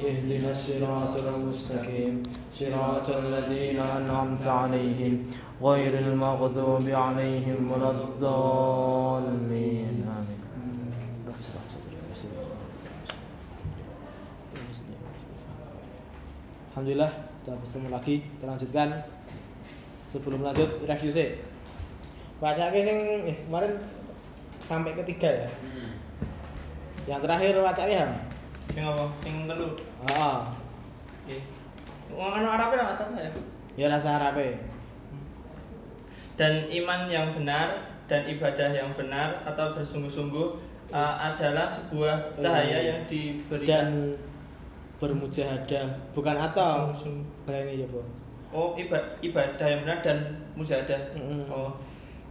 اهدنا الصراط المستقيم صراط الذين أنعمت عليهم غير المغضوب عليهم ولا الضالين آمين Alhamdulillah kita bertemu lagi kita lanjutkan sebelum lanjut review sih baca sing eh, kemarin sampai ketiga ya Hmm. yang terakhir baca ya Sing apa? Sing telu. ah Nggih. Anu Arabe ra asas ya. ya rasa harape Dan iman yang benar dan ibadah yang benar atau bersungguh-sungguh uh, adalah sebuah cahaya yang dan diberikan bermujahadah bukan atau ini ya bu Oh, iba- ibadah yang benar dan mujahadah. Mm-mm. Oh.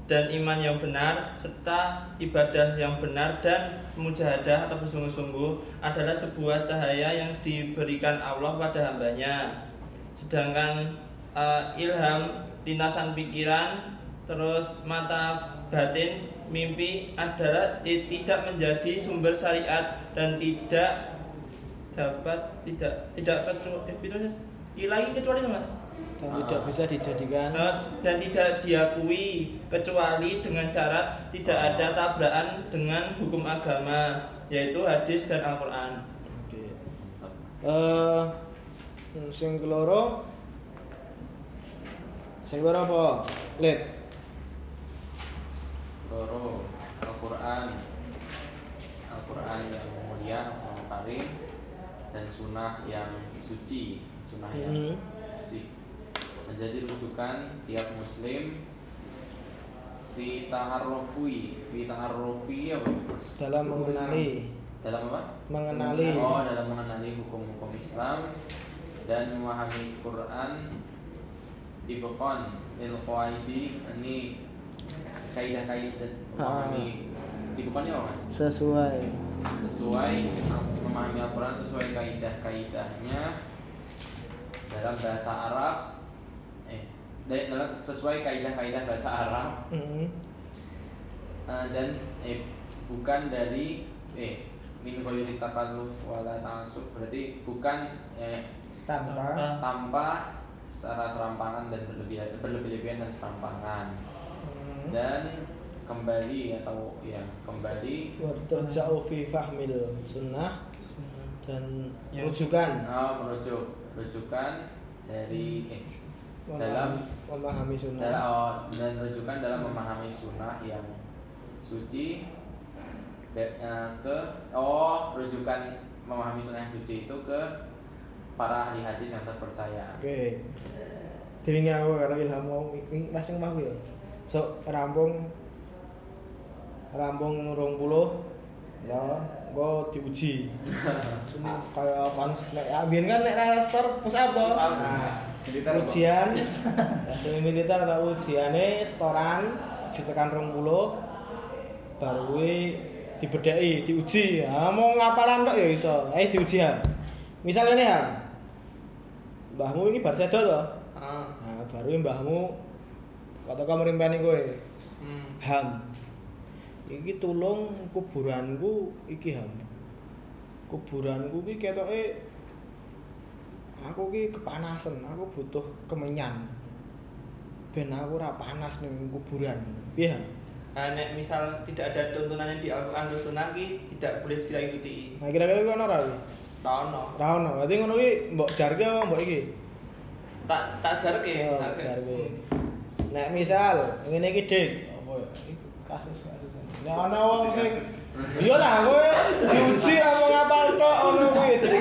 Dan iman yang benar serta ibadah yang benar dan mujahadah atau bersungguh-sungguh adalah sebuah cahaya yang diberikan Allah pada hambanya. Sedangkan uh, ilham, lintasan pikiran, terus mata batin, mimpi adalah ti- tidak menjadi sumber syariat dan tidak dapat tidak tidak kecuali eh, itu lagi kecuali mas dan tidak bisa dijadikan Eh, dan tidak diakui kecuali dengan syarat tidak ada tabrakan dengan hukum agama yaitu hadis dan Al-Qur'an. Oke. Eh sing keloro sing keloro apa? Lid. Loro Al-Quran Al-Quran yang mulia Al-Quran Karim dan sunnah yang suci sunnah yang Hmm. Menjadi rujukan tiap muslim fi taharrufi fi taharrufi apa Mas? Dalam mengenali dalam apa? Mengenali. Oh dalam mengenali hukum-hukum Islam dan memahami Quran. Tibqan lil qawaidi ini kaidah-kaidah memahami. Tibqan ya Mas? Sesuai. Sesuai memahami Al-Quran sesuai kaidah-kaidahnya. Dalam bahasa Arab dalam sesuai kaidah-kaidah bahasa Arab. Hmm. eh, dan eh bukan dari eh min ghairi takalluf wala ta'assub. Berarti bukan eh, tanpa. tanpa secara serampangan dan berlebihan berlebih-lebihan dan serampangan. Hmm. dan kembali atau ya kembali. Wa turja'u fi fahmil sunnah dan Yang- rujukan. Oh, merujuk rujukan dari eh, dalam memahami dalam sunnah oh, dan rujukan dalam memahami sunnah yang suci da- eh, ke oh rujukan memahami sunnah yang suci itu ke para ahli hadis yang terpercaya. oke. Diwingi aku karo ilham mau ini masing mau ya? So rampung rampung rong puluh ya gua diuji. Kayak kons nek ya kan nek raster push up to. Nah ujian. Semi militer atau ujiane setoran siji tekan rong puluh. Baru kuwi dibedheki diuji. Ha mau ngapalan tok ya iso? Ayo diuji ha misalnya nih ha mbahmu ini bar sedo to? Ah. nah baru mbahmu katakan merimpeni kowe? Hmm. ham. Iki tulung kuburanku iki ham. Kuburanku iki ketoke aku ki kepanasan aku butuh kemenyan. Ben aku ora panas ning kuburan. Piye? Nah, nek misal tidak ada tuntunannya di Al-Quran dan Sunnah ki tidak boleh kita ikuti. nah kira-kira kuwi ono ora kuwi? Tahu ora ono. Berarti ngono kuwi mbok jarke apa mbok iki? Tak tak jarke. oh tak jarke. nek misal ngene iki dik. Apa ya? Kasus kasus nek ana wong sing iya lah kowe diuji ra mau ngapal tok ono kuwi. Jadi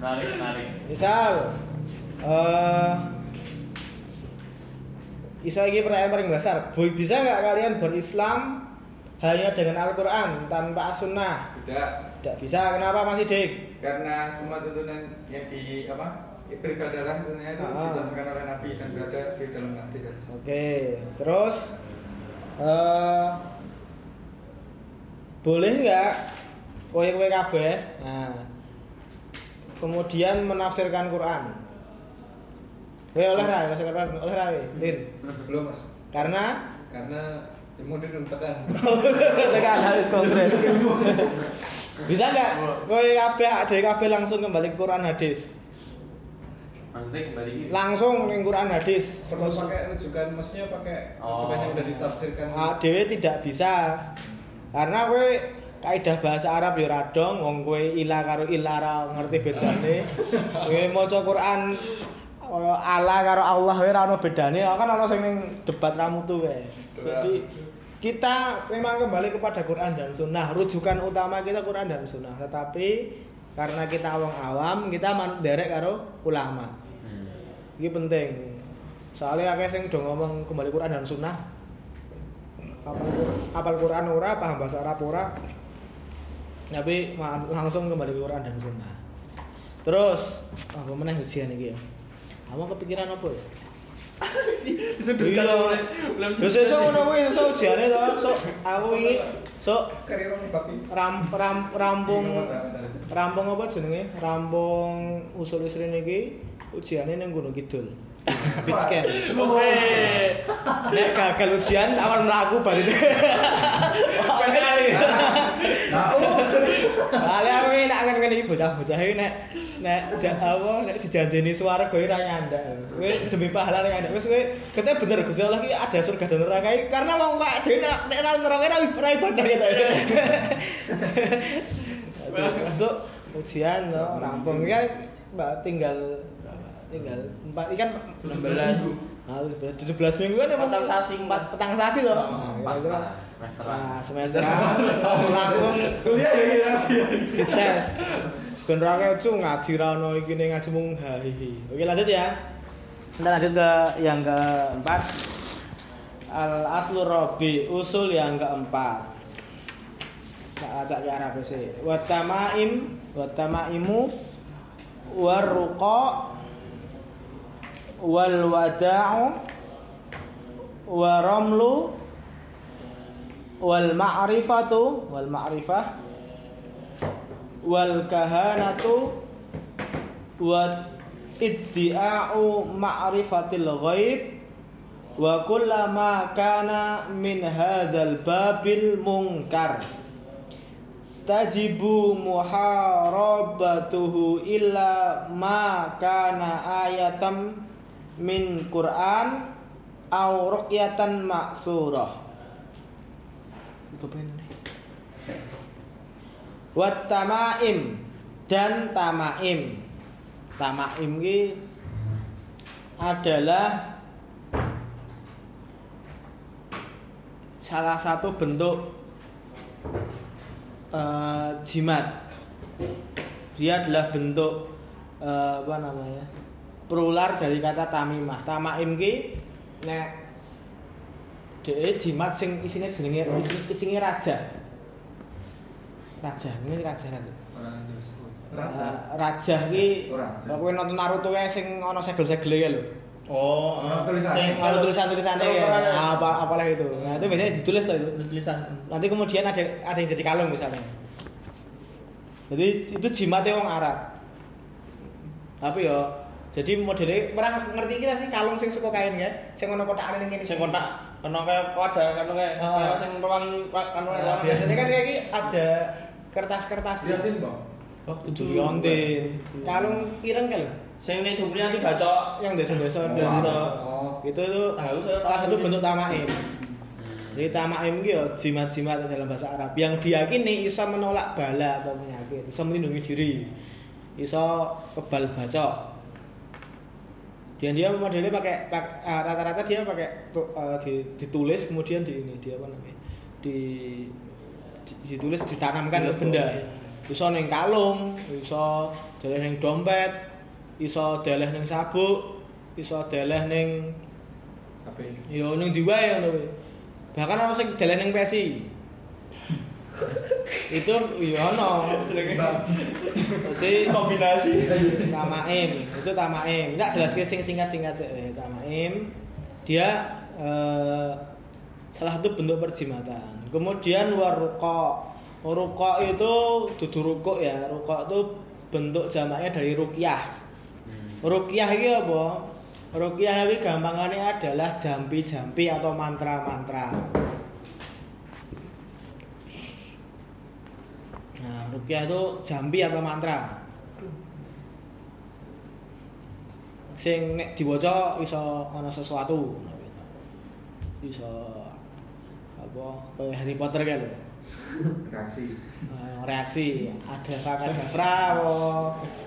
Narik, narik. Misal eh Isa ini pertanyaan paling dasar. Boy, Bisa nggak kalian berislam hanya dengan Al-Quran tanpa Sunnah? Tidak, Tidak bisa. Kenapa masih dik? karena semua tuntunan yang di apa beribadahan sebenarnya itu Ah. dicontohkan oleh Nabi dan berada di dalam hadis. Oke. Terus eh boleh nggak kowe kowe kabeh nah kemudian menafsirkan Quran kowe oleh ra menafsirkan Quran oleh ra Lin Belum mas. karena Karena ilmu dia belum tekan. tekan harus konkret bisa nggak kowe kabeh ada kabeh langsung kembali ke Quran hadis Maksudnya kembali gini. langsung ning Quran hadis Perlu pakai rujukan, maksudnya pakai Oh. rujukan yang udah ditafsirkan. Ah, dhewe tidak bisa karena kowe kaidah bahasa Arab ya radong wong kowe ila karo ilara ngerti bedane? Kowe maca Quran eh, ala karo Allah wae ora ono bedane kan ono sing ning debat ramutu wae. Jadi kita memang kembali kepada Quran dan Sunnah. Rujukan utama kita Quran dan Sunnah. Tetapi karena kita wong awam kita menderek karo ulama. Hmm. ini penting. Soalnya akeh sing udah ngomong kembali Quran dan Sunnah. Apal, apal Quran ora paham bahasa Arab ora tapi langsung kembali ke Quran dan Sunnah terus apa meneh ujian iki ya kamu kepikiran apa ya? Disudutkan Iya. oleh belum Terus esuk ngono kuwi esuk ujiane to, sok aku iki babi. ram, ram, rampung rampung apa jenenge? Rampung usul isrin iki ujiane ning Gunung Kidul. Beach camp. Weh. Nek gagal ujian awan mlaku bali. Pengen. Bali aku nak ngene iki bocah-bocah iki nek nek apa nek dijanjeni swarga ora nyandak. Kowe demi pahala ora nyandak. Wis kowe kete bener Gusti Allah iki ada surga dan neraka iki karena wong kok dhewe nek nek nang neraka ora ora ibadah gitu. Besok ujian to rampung kan mbak tinggal tinggal empat ini kan 16. Nah, 17 minggu kan emang Petang sasi, empat. petang sasi loh. Pas lah, semesteran. Nah, semester langsung Kuliah ya iya. dites. Ben ra kecu ngaji ra ono iki ning ngaji mung hahihi. Oke, lanjut ya. Kita lanjut ke yang keempat. Al aslu robi, usul yang keempat. Tak acak ke Arab sih. Wa tamaim, wa tamaimu warruqa wal wada'u wa ramlu wal ma'rifatu wal ma'rifah wal kahanatu wa iddi'a'u ma'rifatil ghaib wa kullama kana min hadzal babil munkar. Tajibu muharabatuhu illa ma kana ayatam min Quran au ruqyatan maksurah tutup ini Wat tamaim dan tamaim. Tamaim ini adalah salah satu bentuk eh, jimat. Dia adalah bentuk eh, apa namanya? Plural dari kata tamimah. Tamaim ki nek dhek jimat sing isine jenenge isi- isine raja. Raja, ini raja raja. Raja. Eh, raja ki kowe nonton Naruto kae sing ana segel-segele ya lho. Oh, Ono tulisan. sing Kalau tulisan-tulisannya ya, ah, apa apalah itu. Nah, itu biasanya ditulis lah itu. tulis tulisan. Nanti kemudian ada ada yang jadi kalung misalnya. Jadi itu jimatnya wong Arab. Tapi yo jadi modelnya pernah ngerti kira sih kalung sing suka kain kan? Sing ono kotakane ning ngene. Sing kontak kena kayak wadah kan kayak Ah. kayak sing pewangi kan Nah, biasanya kan kayak gini ada kertas-kertas Liatin bang. Oh, itu liontin. Kalung ireng lho. Sing ning dumrine iki baca Yang desa-desa Oh, dan itu. oh. Itu tuh Tahu, saya salah satu bentuk tamaim. Jadi tamaim itu ya jimat-jimat dalam bahasa Arab yang diyakini bisa menolak bala atau penyakit, bisa melindungi diri, bisa kebal bacok. Dan dia modelnya pakai pak- eh, rata-rata dia pakai di- ditulis kemudian di ini dia apa namanya di, di- ditulis ditanamkan ke benda. Bisa neng kalung, bisa deleh neng dompet, bisa deleh neng sabuk, bisa deleh neng Apa ini? Yo ning ndi wae ngono. Bahkan ana sing dalan ning PSI. Itu yo ono. Jadi kombinasi. tamaim, itu tamaim. Enggak jelas sing singkat-singkat sih. Eh, Tamaim dia eh, salah satu bentuk perjimatan. Kemudian waruqa. Rukuk itu dudu rukuk ya. Rukuk itu bentuk jamaknya dari rukyah. Rukyah ini apa? Rukyah ini gampangannya adalah jampi-jampi atau mantra-mantra. Nah, rukyah itu jampi atau mantra. Sing nek diwaca iso ana sesuatu. Iso apa kayak Harry Potter kan reaksi. Eh, reaksi. Ada kakadabra apa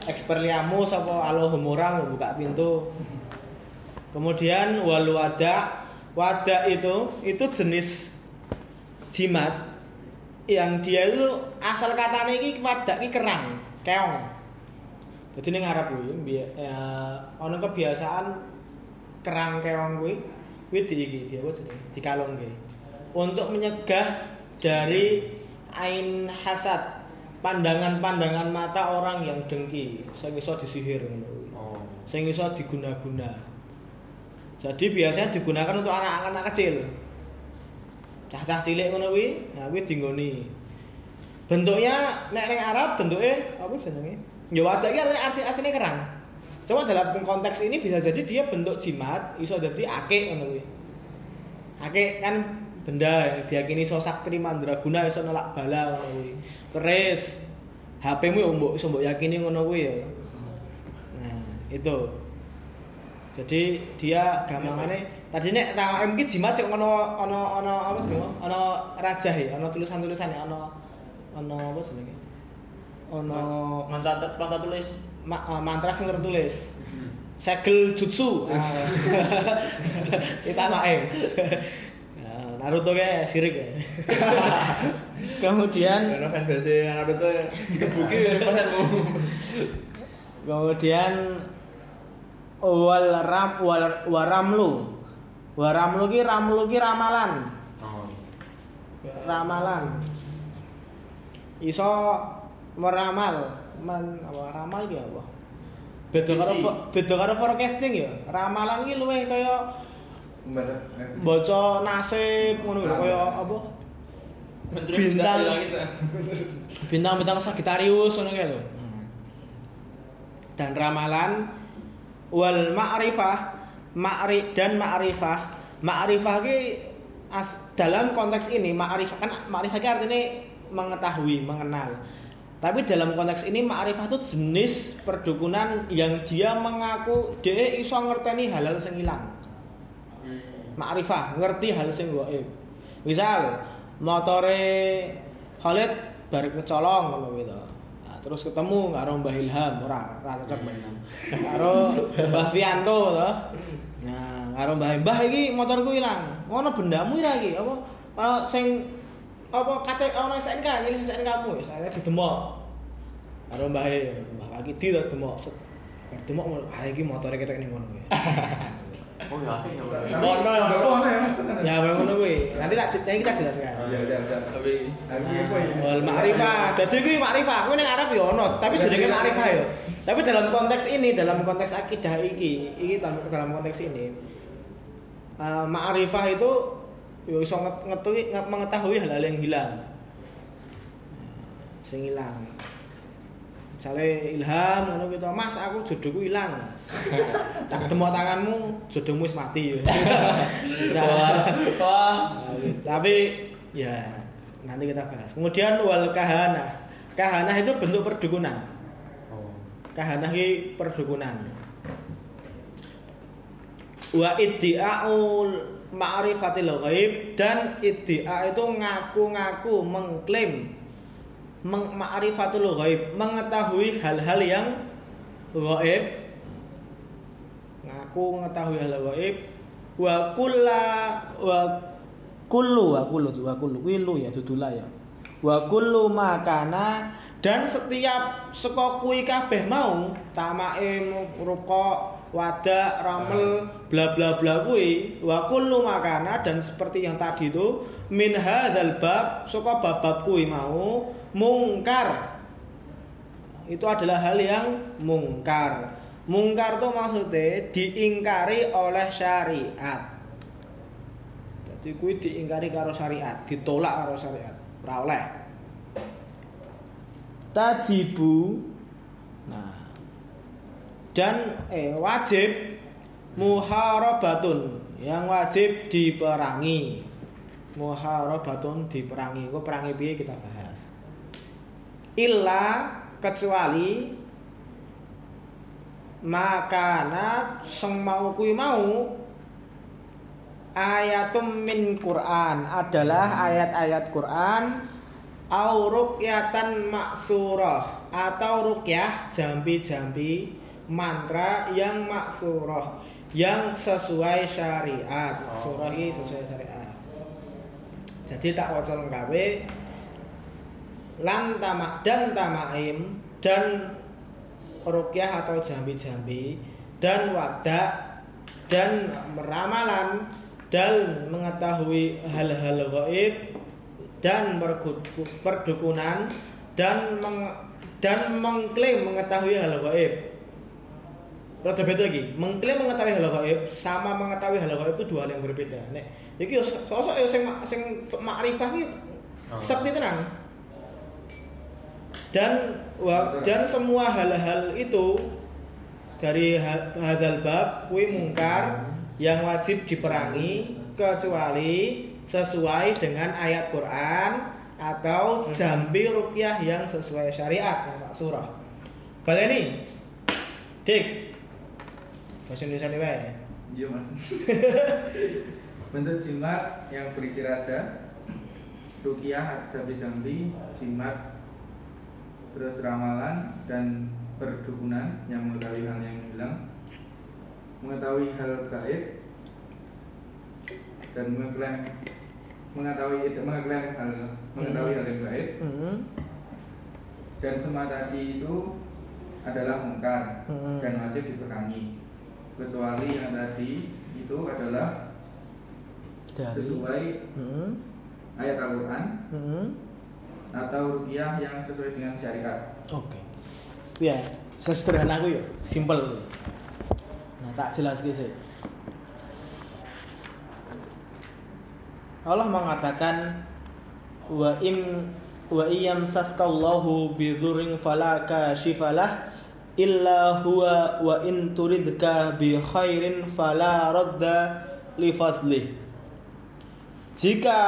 Expelliarmus apa Alohomora buka pintu. Kemudian wal wada wada itu itu jenis jimat yang dia itu asal katanya ini wadah ini kerang keong. Jadi ini Arab kuwi biya- ya ono kebiasaan kerang keong kuwi kuwi di iki dia apa jenenge? Dikalungke untuk menyegah dari ain hasad pandangan-pandangan mata orang yang dengki sing iso disihir ngono kuwi. Oh. sing iso diguna-guna. Jadi biasanya digunakan untuk anak-anak kecil cah-cah cilik ngono kuwi nah kuwi dinggoni. Bentuknya nek ning Arab bentuknya apa jenenge? Ya wadah iki asli aslinya kerang. Cuma dalam konteks ini bisa jadi dia bentuk jimat iso dadi akik ngono kuwi. Akik kan benda diyakini iso sakti mandraguna iso nolak bala ngono kuwi. Keris HP-mu ya mbok iso yakini ngono kuwi ya. Nah itu. Jadi dia gampangannya tadi nek tak iki jimat sing ono ono ono apa jenenge ono raja ya ono tulisan-tulisan ya ono ono apa jenenge? Ono Mantra mantra tulis. Ma- eh, mantra sing tertulis. Segel jutsu. Ah. kita maem Nah, Naruto kayak sirik ya kemudian karena fanbase Naruto dikebuki pesanmu. kemudian wal ram wal waramlu waramlu ki ramlu ki ramalan. Oh. ramalan. Iso meramal. Man apa ramal ki apa? Beda karo beda karo forecasting ya. Ramalan ki luwih kaya baca nasib ngono lho kaya apa? Bintang. Bintang. Bintang-bintang Sagittarius ngono kae lho. Dan ramalan wal ma'rifah ma'ri dan ma'rifah. Ma'rifah as, dalam konteks ini ma'rifah kan ma'rifah ki artinya mengetahui mengenal. Tapi dalam konteks ini ma'rifah itu jenis perdukunan yang dia mengaku dia iso ngerteni halal sing ilang. Ma'rifah ngerti hal sing gaib misal motore Khalid bar kecolong ngono gitu terus ketemu karo Mbah Ilham ora ora cocok Mbah Ilham. Karo Mbah Fianto to nah karo Mbah Mbah iki motorku ilang. Ngono bendamu ira iki apa? Ana sing apa kate ana SNK nyilih SNK kamu akhirnya didemok. Karo Mbah Mbah Pak Kidi to demok demok ah iki motore ketok ning ngono Oh ya, ya. Mono ya. apa-apa ya. Ya ngono kuwi. Nanti tak nanti kita jelaskan. Ya, udah, udah. Tapi Tapi apa ya? Wal ma'rifah. Dadi kuwi ma'rifah. Kuwi ning Arab ya ono, tapi jenenge ma'rifah ya. Tapi dalam konteks ini, dalam konteks akidah iki, iki dalam, dalam konteks ini eh, ma'rifah itu ya iso nget- ngetui nge- mengetahui hal-hal yang hilang. Sing hilang. Misalnya ilham ngono gitu, Mas aku jodohku hilang. Mas." tak demok tanganmu, jodohmu wis mati. Bisa. wah. Tapi ya nanti kita bahas. Kemudian wal kahana. Kahana itu bentuk perdukunan. Oh. Kahana ini perdukunan. Wa iddi'aul ma'rifatil ghaib dan iddia itu ngaku-ngaku mengklaim meng ma'rifatul ghaib, mengetahui hal-hal yang ghaib. Ngaku mengetahui hal ghaib. Wa kulla wa kullu wa kullu wa kullu. Kuwi lu ya dudula ya. Wa kullu makana dan setiap saka kuwi kabeh mau tamake ruko wada ramel bla bla bla kuwi wa kullu makana dan seperti yang tadi itu min hadzal bab saka bab-bab kuwi mau mungkar. Itu adalah hal yang mungkar. Mungkar itu maksudnya diingkari oleh syariat. Jadi kuwi diingkari karo syariat ditolak karo syariat. Ora oleh. Tajibu. Nah. Dan eh wajib. Muharabatun yang wajib diperangi. Muharabatun diperangi. Kok perangi piye kita bahas illa kecuali makana sing mau kuwi mau ayatum min Quran adalah ayat-ayat Quran au ruqyatan maksurah atau ruqyah jambi-jambi mantra yang maksurah yang sesuai syariat. Maksurah ini sesuai syariat. Jadi tak waca lengkape lan tamak dan tamaim dan rukyah atau jambi-jambi dan wadak dan meramalan dan mengetahui hal-hal gaib dan perdukunan dan meng, dan mengklaim mengetahui hal gaib. Rada beda lagi, mengklaim mengetahui hal gaib sama mengetahui hal gaib itu dua hal yang berbeda. Nek iki sosok sing sing makrifah iki sakti tenan dan dan semua hal-hal itu dari hadal bab kui mungkar yang wajib diperangi kecuali sesuai dengan ayat Quran atau jambi rukyah yang sesuai syariat yang surah. ini, Dik. Bahasa Indonesia nih, Pak. Iya, Mas. Bentuk jimat yang berisi raja, rukyah, jambi-jambi, jimat terus ramalan dan perdukunan yang mengetahui hal yang hilang mengetahui hal gaib dan mengklaim mengetahui itu mengklaim hal mengetahui hal yang gaib mm-hmm. dan semua tadi itu adalah mungkar mm-hmm. dan wajib diperangi kecuali yang tadi itu adalah Dari. sesuai mm-hmm. ayat Al-Quran atau rupiah yang sesuai dengan syariat. Oke. Okay. Ya, sesederhana aku ya, simpel. Nah, tak jelas sih. Allah mengatakan wa im wa iyam saskallahu bidhurin fala kashifalah illa huwa wa in turidka bi khairin fala radda li fadlih. Jika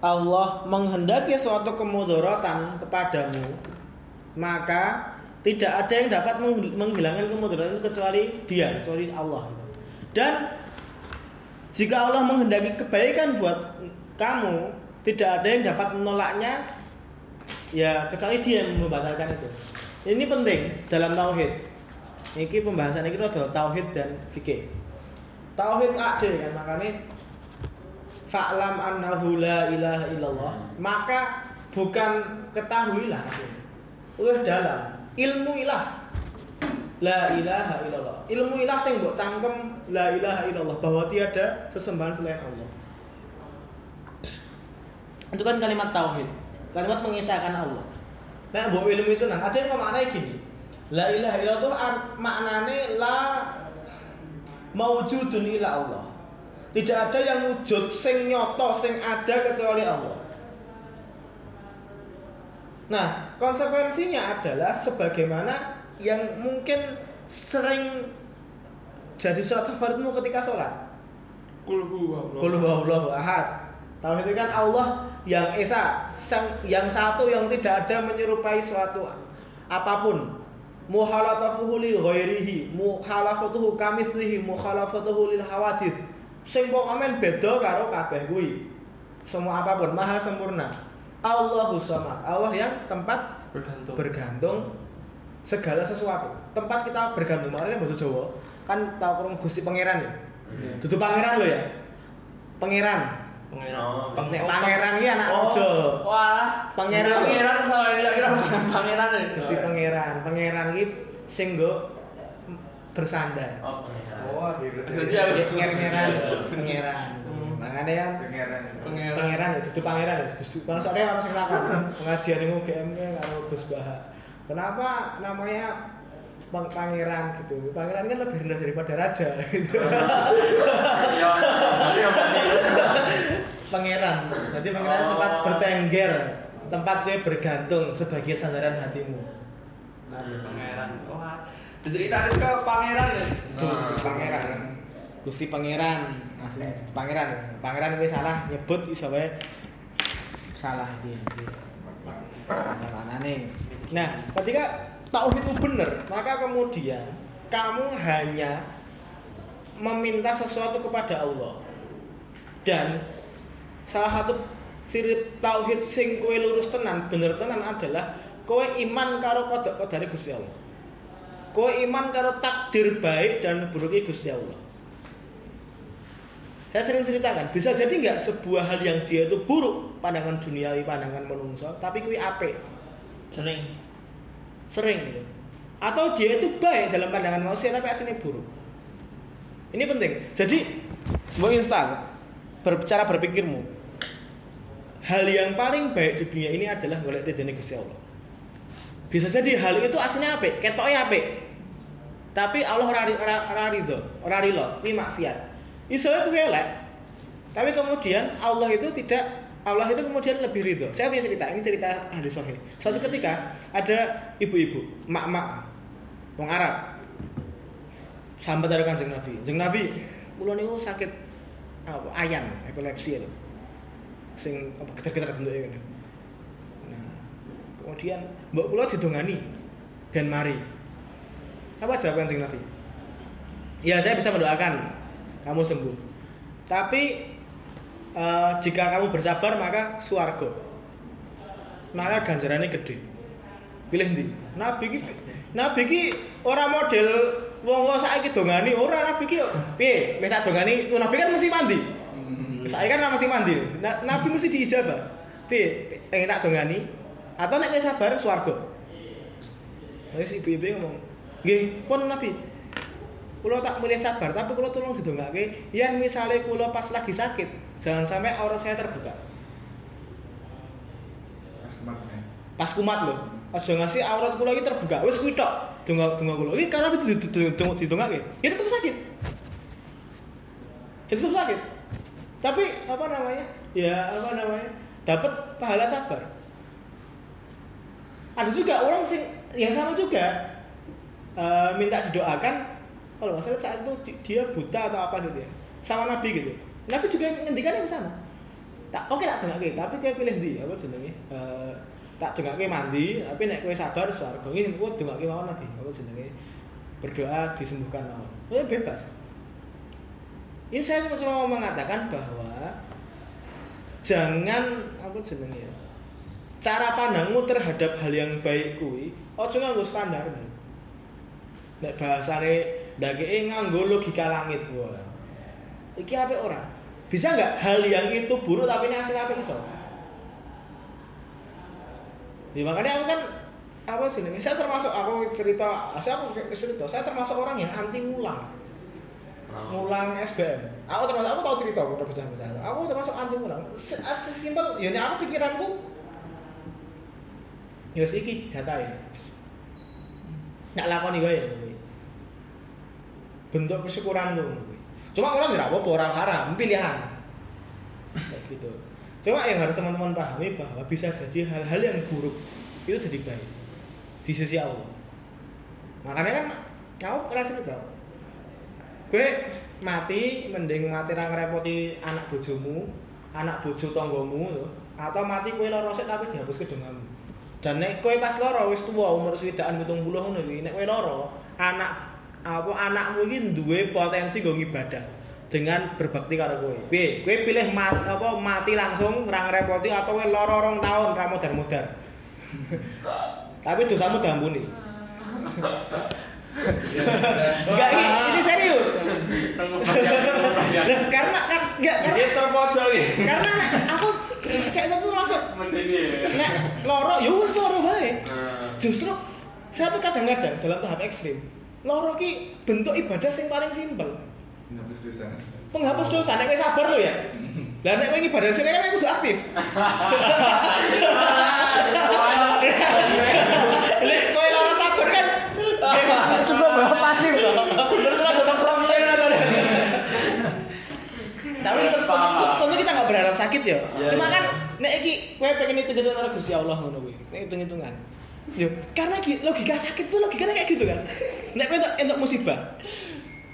Allah menghendaki suatu kemudaratan kepadamu, maka tidak ada yang dapat menghilangkan kemudaratan itu kecuali Dia, kecuali Allah. Dan jika Allah menghendaki kebaikan buat kamu, tidak ada yang dapat menolaknya ya kecuali Dia yang membatalkan itu. Ini penting dalam tauhid. Ini pembahasan ini adalah tauhid dan fikih. Tauhid ada kan makanya fa'lam annahu la ilaha illallah. Maka bukan ketahuilah udah dalam. Ilmu ilah. La ilaha illallah. Ilmu ilah sing mbok cangkem la ilaha illallah. Bahwa tiada sesembahan selain Allah. Itu kan kalimat tauhid. Kalimat mengisahkan Allah. Nah mbok ilmu itu nah ada yang memaknai gini. La ilaha illallah itu maknane la maujudun ila Allah tidak ada yang wujud sing nyoto sing ada kecuali Allah. Nah, konsekuensinya adalah sebagaimana yang mungkin sering jadi surat favoritmu ketika sholat. Kul huwallahu ahad. Tahu itu kan Allah yang esa, yang satu yang tidak ada menyerupai suatu apa pun. Muhalafatuhu li ghairihi, muhalafatuhu kamislihi, muhalafatuhu lil hawadith sing pokoknya beda karo kabeh kuwi. Semua apa pun maha sempurna. Allahu samad. Allah yang tempat bergantung. bergantung segala sesuatu. Tempat kita bergantung. Makanya bahasa Jawa kan tahu kurung Gusti Pangeran ya. Hmm. Dudu pangeran lo ya. Pangeran. Pangeran. Oh, Nek pangeran iki anak raja. Wah, pangeran pangeran sama kira-kira pangeran. Gusti pangeran. Pangeran iki sing bersandar. Oh, pangeran. Oh, gitu. Dia pangeran, pangeran. Makanya kan pangeran. Pangeran ya, itu pangeran ya. Gus kalau soalnya orang sing lakon pengajian ning UGM karo Gus Baha. Kenapa namanya pangeran gitu? Pangeran kan lebih rendah daripada raja gitu. pangeran. Jadi pangeran tempat bertengger. tempat kowe bergantung sebagai sandaran hatimu. Nah, pangeran. Wah, diceritakan ke pangeran ya. Nah, pangeran. Gusti pangeran, asli pangeran. Pangeran kowe salah nyebut iso wae salah iki. Anane. Nah, ketika tauhid itu benar, maka kemudian kamu hanya meminta sesuatu kepada Allah. Dan salah satu ciri tauhid sing kowe lurus tenan, bener tenan adalah kowe iman karo kodok kodare Gusti Allah. Kowe iman karo takdir baik dan buruknya Gusti Allah. Saya sering ceritakan, bisa jadi nggak sebuah hal yang dia itu buruk pandangan duniawi, pandangan menungso, tapi kui apik. Sering. Sering gitu. Atau dia itu baik dalam pandangan manusia tapi aslinya buruk. Ini penting. Jadi, mau install berbicara berpikirmu. Hal yang paling baik di dunia ini adalah golek ridhone Gusti Allah. Bisa jadi hal itu aslinya apik, ketoknya apik. Tapi Allah ora ora ridho, ora rilo, ini maksiat. Iso kuwi elek. Tapi kemudian Allah itu tidak Allah itu kemudian lebih ridho. Saya punya cerita, ini cerita ahli sahih. Suatu ketika ada ibu-ibu, mak-mak, wong Arab, sampai dari kanjeng Nabi. Kanjeng Nabi, kula niku sakit apa ayan, epilepsi lho. Sing apa getar-getar bentuknya. Kemudian mbok kula didongani ben mari. Apa jawab kanjeng Nabi? Ya, saya bisa mendoakan kamu sembuh. Tapi uh, jika kamu bersabar maka suargo. Maka ganjarannya gede. Pilih ndi? Nabi ki Nabi ki ora model wong kok saiki dongani ora nabi ki. Piye? Wis tak dongani, nabi kan mesti mandi. Saya kan mesti mandi. Na, nabi mesti diijabah. Piye? Pengen tak dongani atau nek wis sabar swarga. Terus ibu-ibu ngomong, "Nggih, pun nabi, Kulo tak mulai sabar, tapi kulo tolong didongake yang misalnya kulo pas lagi sakit, jangan sampai aurat saya terbuka. Pas kumat ya. Pas kumat loh. Aja ngasih aurat kulo iki terbuka. Wis kuwi tok. Donga donga kulo. Iki karena didongake. Ya tetep sakit. Ya tetep sakit. Tapi apa namanya? Ya apa namanya? Dapat pahala sabar. Ada juga orang sing yang sama juga uh, minta didoakan kalau nggak saat itu dia buta atau apa gitu ya sama Nabi gitu. Nabi juga ngendikan yang sama. Tak oke okay, tak dengar tapi kayak pilih di apa jenenge? Uh, tak dengar mandi tapi nek kue sabar swarga ini kue dengar mawon Nabi. Apa jenenge? Berdoa disembuhkan mawon. Ya bebas. Ini saya cuma cuma mau mengatakan bahwa jangan apa jenenge ya cara pandangmu terhadap hal yang baik kui ojo nganggo standar nek bahasane ndake nganggo logika langit wah iki apa orang bisa nggak hal yang itu buruk tapi ini hasil apa iso? Ya makanya aku kan apa sih ini saya termasuk aku cerita saya aku cerita? Saya termasuk orang yang anti ngulang ngulang SBM aku termasuk aku tahu cerita aku udah bocah-bocah aku termasuk anti ngulang sesimpel ya ini aku pikiranku ya iki jatah ya nggak lakoni wae bentuk kesyukuran lu cuma orang nggak apa-apa orang haram pilihan. Kayak gitu. Cuma yang harus teman-teman pahami bahwa bisa jadi hal-hal yang buruk itu jadi baik. Di sisi Allah. Makanya kan kau kerasa juga gue mati mending mati rang repoti anak bojomu anak bojo tonggomu atau mati kue loro tapi dihapus ke denganmu dan nek kue pas loro wis tua umur swidakan 70 ngono iki nek kue loro anak apa anakmu ini duwe potensi gue ibadah dengan berbakti karo kowe. Piye? Kowe pilih mat, apa mati langsung rang repoti atau kowe lara rong tahun ra modar-modar. Tapi dosamu diampuni. Enggak ini, ini serius. karena kan enggak karena terpojok. Karena aku saya satu masuk. Nek loro ya wis loro wae. Justru saya tuh kadang-kadang dalam tahap ekstrim loro ki bentuk ibadah sing paling simpel. Penghapus dosa. Penghapus dosa nek sabar lo ya. Lah nek kowe ibadah sini kan kudu aktif. Nek kowe loro sabar kan cukup bawa pasif loh. Bener kan tetap sampai Tapi kita nggak berharap sakit ya. Cuma kan nek iki kowe pengen hitung-hitung karo Gusti Allah ngono kuwi. Nek hitung-hitungan. Yo, karena logika sakit tuh logikanya kayak gitu kan. Nek kowe entuk entuk musibah.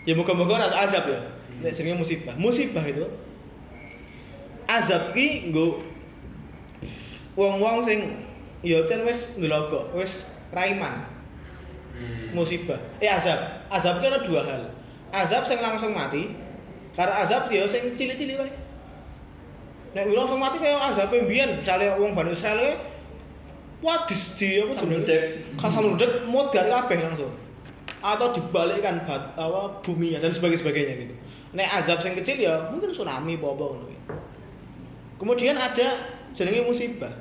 Ya moga-moga ora azab ya. Nek jenenge musibah. Musibah itu azab ki nggo wong-wong sing ya jan wis ndelok wis raiman. Hmm. Musibah. Eh azab. Azab ki ada dua hal. Azab sing langsung mati, karena azab ya sing cilik-cilik wae. Nek langsung mati kaya azab mbiyen, misale wong Bani Israil wah di, di apa jenenge? Kata meledak modal kabeh langsung. Atau dibalikkan bat, apa buminya dan sebagainya sebagainya gitu. Nek azab yang kecil ya mungkin tsunami apa-apa ngono Kemudian ada jenenge musibah.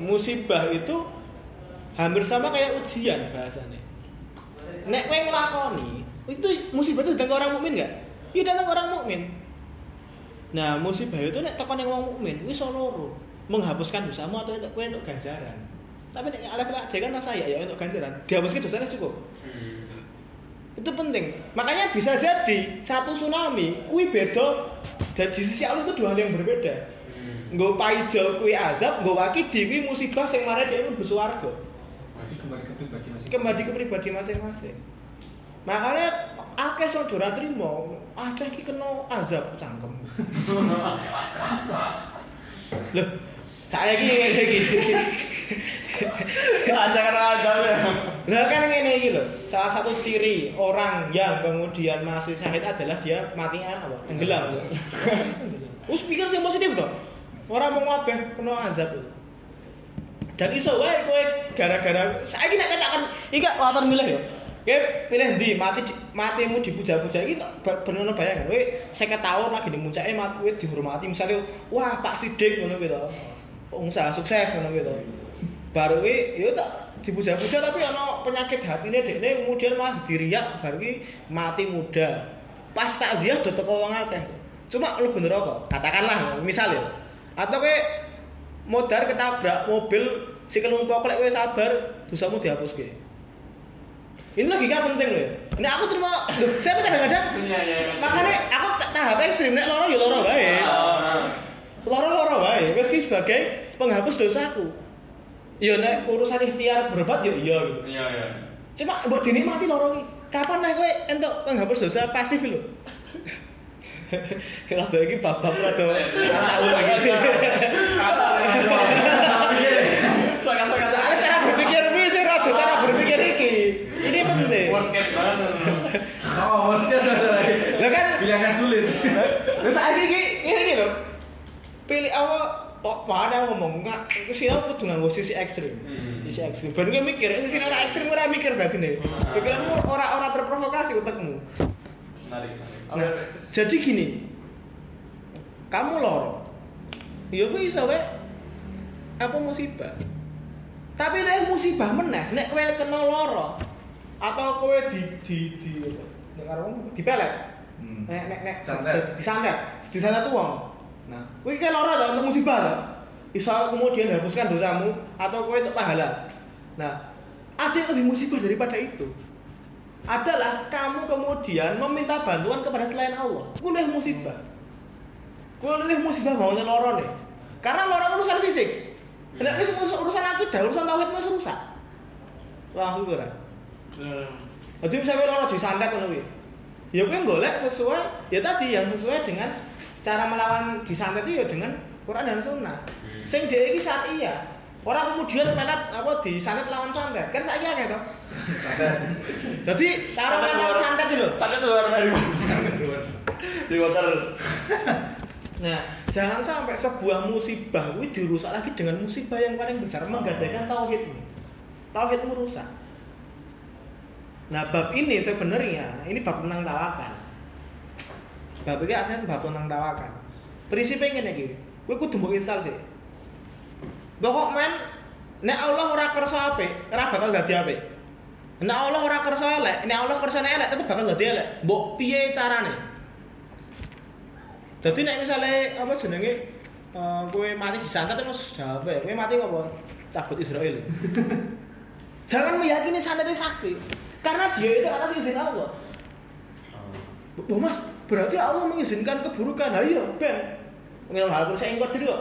Musibah itu hampir sama kayak ujian bahasanya. Nek kowe nglakoni, itu musibah itu datang ke orang mukmin enggak? Iya datang ke orang mukmin. Nah, musibah itu nek tekan yang orang mukmin, wis loro menghapuskan dosamu atau untuk kue untuk ganjaran tapi nek alef dia kan rasa ya untuk ganjaran dihapuskan dosanya cukup hmm. itu penting makanya bisa jadi satu tsunami kui bedo dan di sisi Allah itu dua hal yang berbeda hmm. Gue paijo kui azab, gue waki di musibah yang mana dia pun bersuarga. Kembali ke pribadi masing-masing. Kembali ke pribadi masing-masing. Makanya akeh saudara terima, aceh ki kena azab cangkem. Loh, saya gini ngene iki. Ada kan ada ya. Lah kan ngene iki lho. Salah satu ciri orang yang kemudian masih syahid adalah dia matinya apa? Tenggelam. Wis pikir sing positif to. Orang mau ngabeh kena azab. Dan iso wae kowe gara-gara saiki nek katakan iki waton milih ya. Kowe pilih ndi mati matimu dipuja-puja iki bener bayangan kowe 50 tahun lagi ning muncake mati kowe dihormati misalnya wah Pak Sidik ngono kuwi pengusaha sukses ngono gitu. Baru kuwi ya tak dipuja-puja tapi ana penyakit hatine dekne kemudian malah diriak baru ki mati muda. Pas takziah do teko wong akeh. Cuma lu bener kok. Katakanlah misalnya atau kayak modar ketabrak mobil si kenumpuk lek kowe sabar dosamu dihapuske. Ini logika penting loh. Ini aku terima, saya tuh kadang-kadang, iya, iya, iya. makanya aku tahap ekstrim, nek loro ya loro bae. Loro-loro bae, wis sebagai penghapus dosaku iya nek urusan ikhtiar berobat ya iya gitu. Iya iya. Cuma buat dinikmati loro iki. Kapan nek kowe entuk penghapus dosa pasif lho? Rada iki babak rada asal lagi. Soalnya cara berpikir ini raja cara berpikir penting. Worst case banget. Oh, worst case lagi. Lah kan pilihan sulit. Terus akhirnya iki ini lho. Pilih awal kok mana ngomong nggak sih aku tuh nggak sisi ekstrim hmm. sisi ekstrim baru gue mikir sisi orang ekstrim gue mikir tadi nih hmm. pikiranmu orang-orang terprovokasi menarik nah, jadi gini kamu loro ya gue bisa we apa musibah tapi nek musibah meneh nek kowe kena loro atau kowe di di di nek karo di pelet hmm. nek nek nek disantet disantet uang Nah, kowe iki lara untuk musibah ta? Iso kemudian hapuskan dosamu atau kowe untuk pahala. Nah, ada yang lebih musibah daripada itu. Adalah kamu kemudian meminta bantuan kepada selain Allah. Kuliah musibah. Kuliah musibah mau loro nih. Karena loro urusan fisik. Nek wis urusan akidah, urusan tauhid wis rusak. Langsung ora. Hmm. Jadi misalnya loro disantet ngono kuwi. Ya kowe golek sesuai ya tadi yang sesuai dengan cara melawan disantet itu ya dengan Quran dan Sunnah. Hmm. Sing dia ini iya. Orang kemudian pelet apa disantet lawan santet. Kan saya kayak toh. Jadi taruh pelet santet itu. Santet luar dari di water. Nah, jangan sampai sebuah musibah itu dirusak lagi dengan musibah yang paling besar menggadaikan tauhidmu. Tauhidmu rusak. Nah, bab ini sebenarnya ini bab tentang tawakal. Bab iki asline bab tentang tawakal. Prinsipe ngene iki. Kowe kudu mbok insal sih. Pokok men nek Allah ora kersa apik, ora bakal dadi apik. Nek Allah ora kersa elek, nek Allah kersane elek tetep bakal dadi elek. Mbok piye carane? Dadi nek misale apa jenenge uh, kowe mati disantet terus jawab kowe mati ngopo? Cabut Israel. Jangan meyakini santetnya sakti. Karena dia itu atas izin Allah. Oh, mas, berarti Allah mengizinkan keburukan ayo ben Minal hal syai'in qadir kok.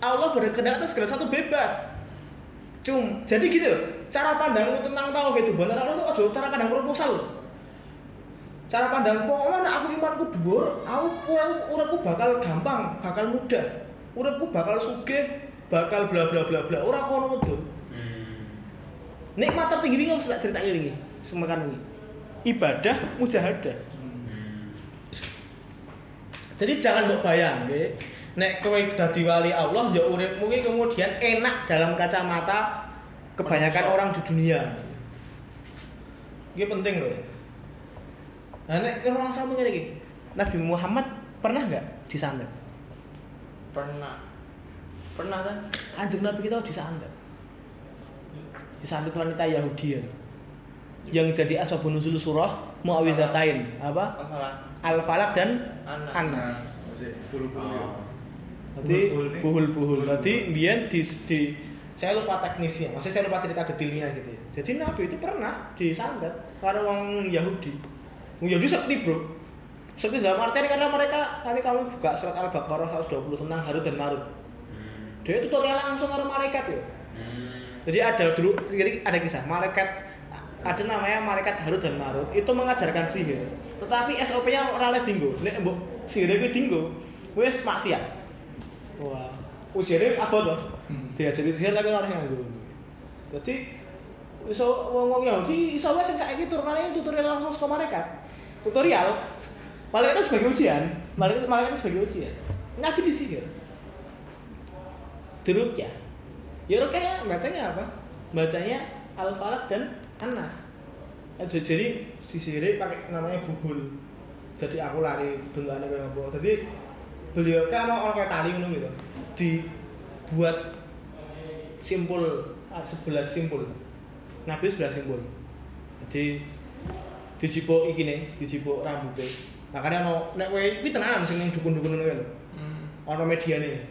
Allah berkehendak atas segala satu bebas. Cum, jadi gitu loh. Cara pandangmu tentang tauhid itu benar Allah itu aja cara pandang proposal. Cara pandang pokoknya aku imanku dhuwur, aku uripku uripku bakal gampang, bakal mudah. Uripku bakal sugih, bakal bla bla bla bla. Ora kono wedul. Nikmat tertinggi ini nggak usah cerita ini, semakan ini. Ibadah mujahadah. Jadi jangan mbok bayang, nggih. Nek kowe dadi wali Allah, ya uripmu ki kemudian enak dalam kacamata kebanyakan orang di dunia. Ini penting loh. Nah, nek orang sama ngene iki. Nabi Muhammad pernah nggak disantet? Pernah. Pernah kan? Kanjeng Nabi kita disantet. Disantet wanita Yahudi ya. Yang jadi asbabun nuzul surah Muawizatain apa? Al-Falaq dan Anas. Bulu-bulu. Oh. Jadi Buhul-buhul nih. buhul-buhul. Buhul-buhul. Tadi dia di, di saya lupa teknisnya, maksudnya saya lupa cerita detailnya gitu. ya. Jadi Nabi itu pernah disantet karena orang Yahudi. Wong Yahudi sekti bro. Sekti dalam artian karena mereka nanti kamu buka surat Al-Baqarah 120 tentang Harut dan Marut. Hmm. Dia tutorial langsung karo malaikat ya. Hmm. Jadi ada dulu, jadi ada kisah malaikat ada namanya malaikat Harut dan Marut itu mengajarkan sihir. Tetapi SOP-nya ora oleh dinggo. Nek mbok sihir kuwi dinggo, wis maksiat. Wah, ujiannya abot loh. Hmm. Diajari sihir tapi ora nganggo. Jadi iso wong-wong Yahudi iso wis sing saiki turunane tutorial langsung saka malaikat. Tutorial. Malaikat itu sebagai ujian. Malaikat malaikat itu sebagai ujian. Nabi disihir. Dirukyah. Ya rukyah bacanya apa? Bacanya Al-Falaq dan Anas. Eh, Jadi si sihir pakai namanya buhul. Jadi aku lari bentukannya kayak apa. Jadi beliau kan orang kayak tali gitu. Dibuat simpul ah, sebelas simpul. Nabi sebelas simpul. Jadi dijipuk iki nih, dijipuk rambutnya. Makanya no, nek kowe iki tenan sing dukun-dukun ngono lho. Hmm. Ana mediane.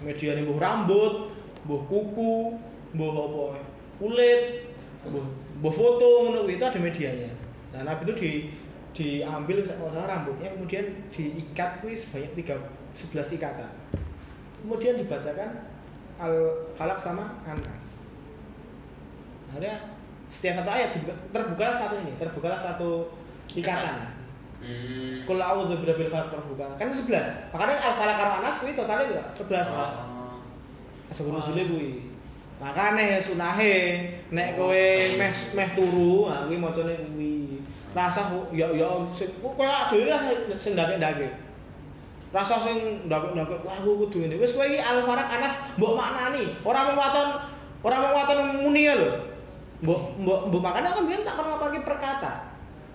Mediane mbuh rambut, mbuh kuku, mbuh apa? Kulit, mbuh mbuh foto ngono kuwi itu ada medianya. Nah, Nabi itu di diambil kalau salah rambutnya kemudian diikat kuwi sebanyak 3 11 ikatan. Kemudian dibacakan al falak sama anas. Akhirnya setiap satu ayat terbukalah satu ini, terbukalah satu ikatan. Hmm. A'udzu birabbil falaq terbuka. Kan 11. Makanya al falaq karo anas kuwi totalnya berapa? 11. Oh. Asal nuzule kuwi. Makane sunahe nek kowe meh meh turu, ah kuwi macane kuwi. Rasa ya ya sing koyo dhewe rasa sing ndake-ndake. Rasa sing ndake-ndake wah aku kudu ngene. Wis kowe iki al falaq anas mbok maknani. Ora mau waton ora mau waton muni ya lho. Mbok mbok mbok makane kan biyen tak pernah pakai perkata.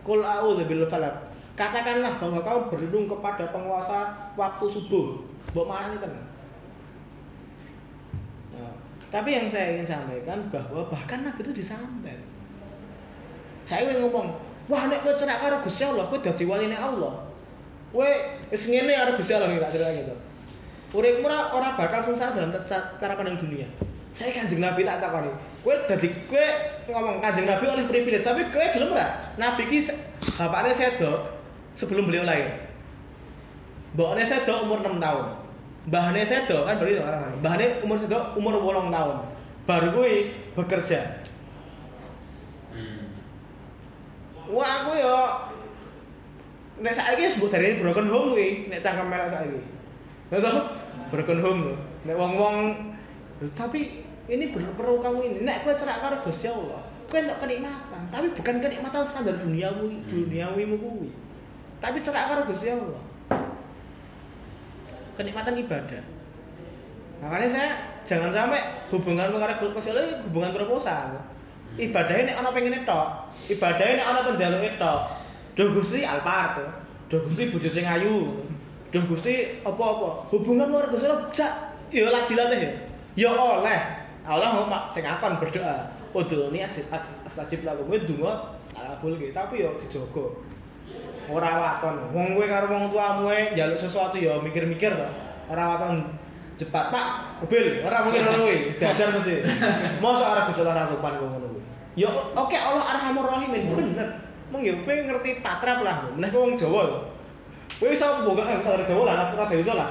Kul a'udzu bil falaq. Katakanlah bahwa kamu berlindung kepada penguasa waktu subuh. Mbok maknani tenan. Tapi yang saya ingin sampaikan bahwa bahkan Nabi itu disantet. Saya ingin ngomong, wah nek kowe cerak karo Gusti Allah, kowe dadi waline Allah. Kowe wis ngene karo Gusti Allah nek cerita gitu. Uripmu ora ora bakal sengsara dalam ca- cara pandang dunia. Saya kanjeng Nabi tak takoni. Kowe dadi kowe ngomong kanjeng Nabi oleh privilege, tapi kowe gelem ora? Nabi ki bapaknya sedo sebelum beliau lahir. Mbokne sedo umur 6 tahun. Mbahne sedo kan berarti orang. Mbahne umur sedo umur 8 tahun. Baru kuwi bekerja. Hmm. Wah aku yo nek saiki wis mbok jarene broken home kuwi, nek cangkem melek saiki. Lha toh broken home tuh. Nek wong-wong tapi ini perlu kamu ini. Nek kowe cerak karo Gusti Allah, kowe entuk kenikmatan, tapi bukan kenikmatan standar duniawi, Hmm. duniawimu kuwi. Tapi cerak karo Gusti Allah. Kenikmatan ibadah. Makanya saya jangan sampai hubungan karo Gusti Allah iki hubungan proposal. Ibadahnya nek ana pengen tok, ibadahnya nek ana penjaluke tok. Duh Gusti Alphard, duh Gusti bojo sing ayu, duh Gusti apa-apa. Hubungan luar Gusti jak ya lah dilatih ya. Ya oleh. Allah mau mak sing akon berdoa. Udhuni astajib lakum. Donga tak kabulke, tapi ya dijogo. Ora waton. Wong kowe karo wong tuamu e njaluk sesuatu ya mikir-mikir to. Ora waton cepat, Pak. Mobil, ora mungkin ngono kuwi. Wis Diajar mesti. Mosok arep Gusti Allah sopan kok ngono kuwi. Ya oke Allah Arhamur Rahimin bener. Mung ya kowe ngerti patrap lah. Meneh kowe wong Jawa. lho. Kowe bisa buka eh bahasa Jawa lah, rada iso lah.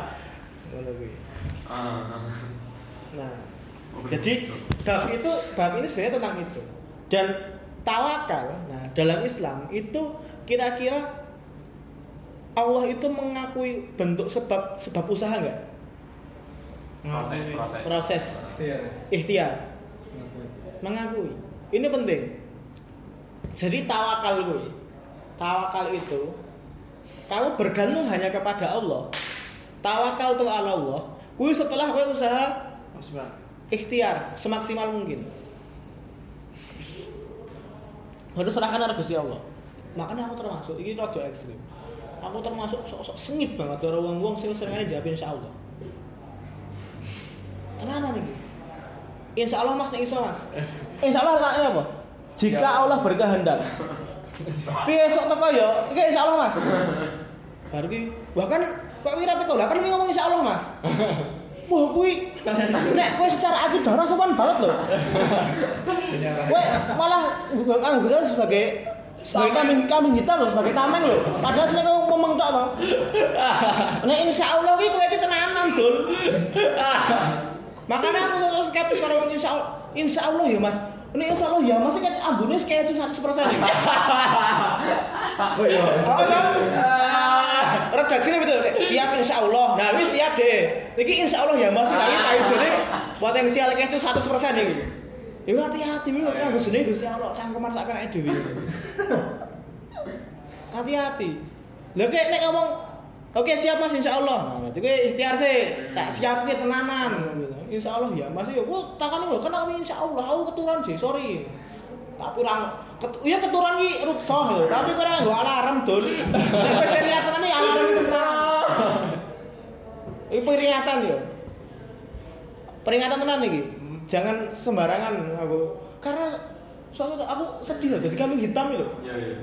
Ngono kuwi. Ah. Nah, jadi bab itu bab ini sebenarnya tentang itu. Dan tawakal, nah dalam Islam itu kira-kira Allah itu mengakui bentuk sebab sebab usaha enggak? proses proses Proses Iya. ikhtiar mengakui. Ini penting. Jadi tawakal gue. Tawakal itu kamu bergantung hanya kepada Allah. Tawakal tuh ala Allah. Gue setelah gue usaha ikhtiar semaksimal mungkin. Harus serahkan pada Gusti Allah. Makanya aku termasuk ini rada ekstrim. Aku termasuk sok-sok sengit banget orang wong-wong sing senengane jawab insyaallah. Tenanan iki. Insya Allah mas, nek iso mas. Insya Allah maknanya apa? Jika Allah berkehendak. Piye sok teko ya? Iki insya Allah mas. Baru ki, bahkan kok wira teko lah kan ini ngomong insya Allah mas. Wah kuwi nek kowe secara akidah ora sopan banget loh. Kowe malah angguran sebagai sebagai kambing kambing hitam loh, sebagai tameng loh. Padahal sini kau ngomong tok toh. Nek insya Allah kowe iki tenanan dul. Makanya aku selalu skeptis kalau insya Allah. Insya Allah ya mas. Ini insya Allah ya mas kan ambune kayak cuma satu persen. Oh iya. Oh? Redaksinya betul. Siap insya Allah. Nah ini siap deh. Ini insya Allah ya mas. Tapi kayu jadi potensial kayak itu satu persen ini. Ya hati-hati, ini aku jenenge Gusti Allah cangkeman sak kena dhewe. Hati-hati. Lha kayak nek ngomong Oke siap mas insya Allah. Nah, berarti gue ikhtiar sih. Tak siap gue tenanan. Insya Allah ya mas. Ya gue takkan gue kan aku insya Allah. Aku keturunan sih sorry. Tapi orang ket, iya keturunan ki ruksoh lho. Tapi kurang gue alarm. Nek gue cari lihat ini alarm tenan. Ini peringatan yo. Peringatan tenan nih. Jangan sembarangan aku. Karena soalnya aku sedih loh. Jadi kambing hitam itu. iya iya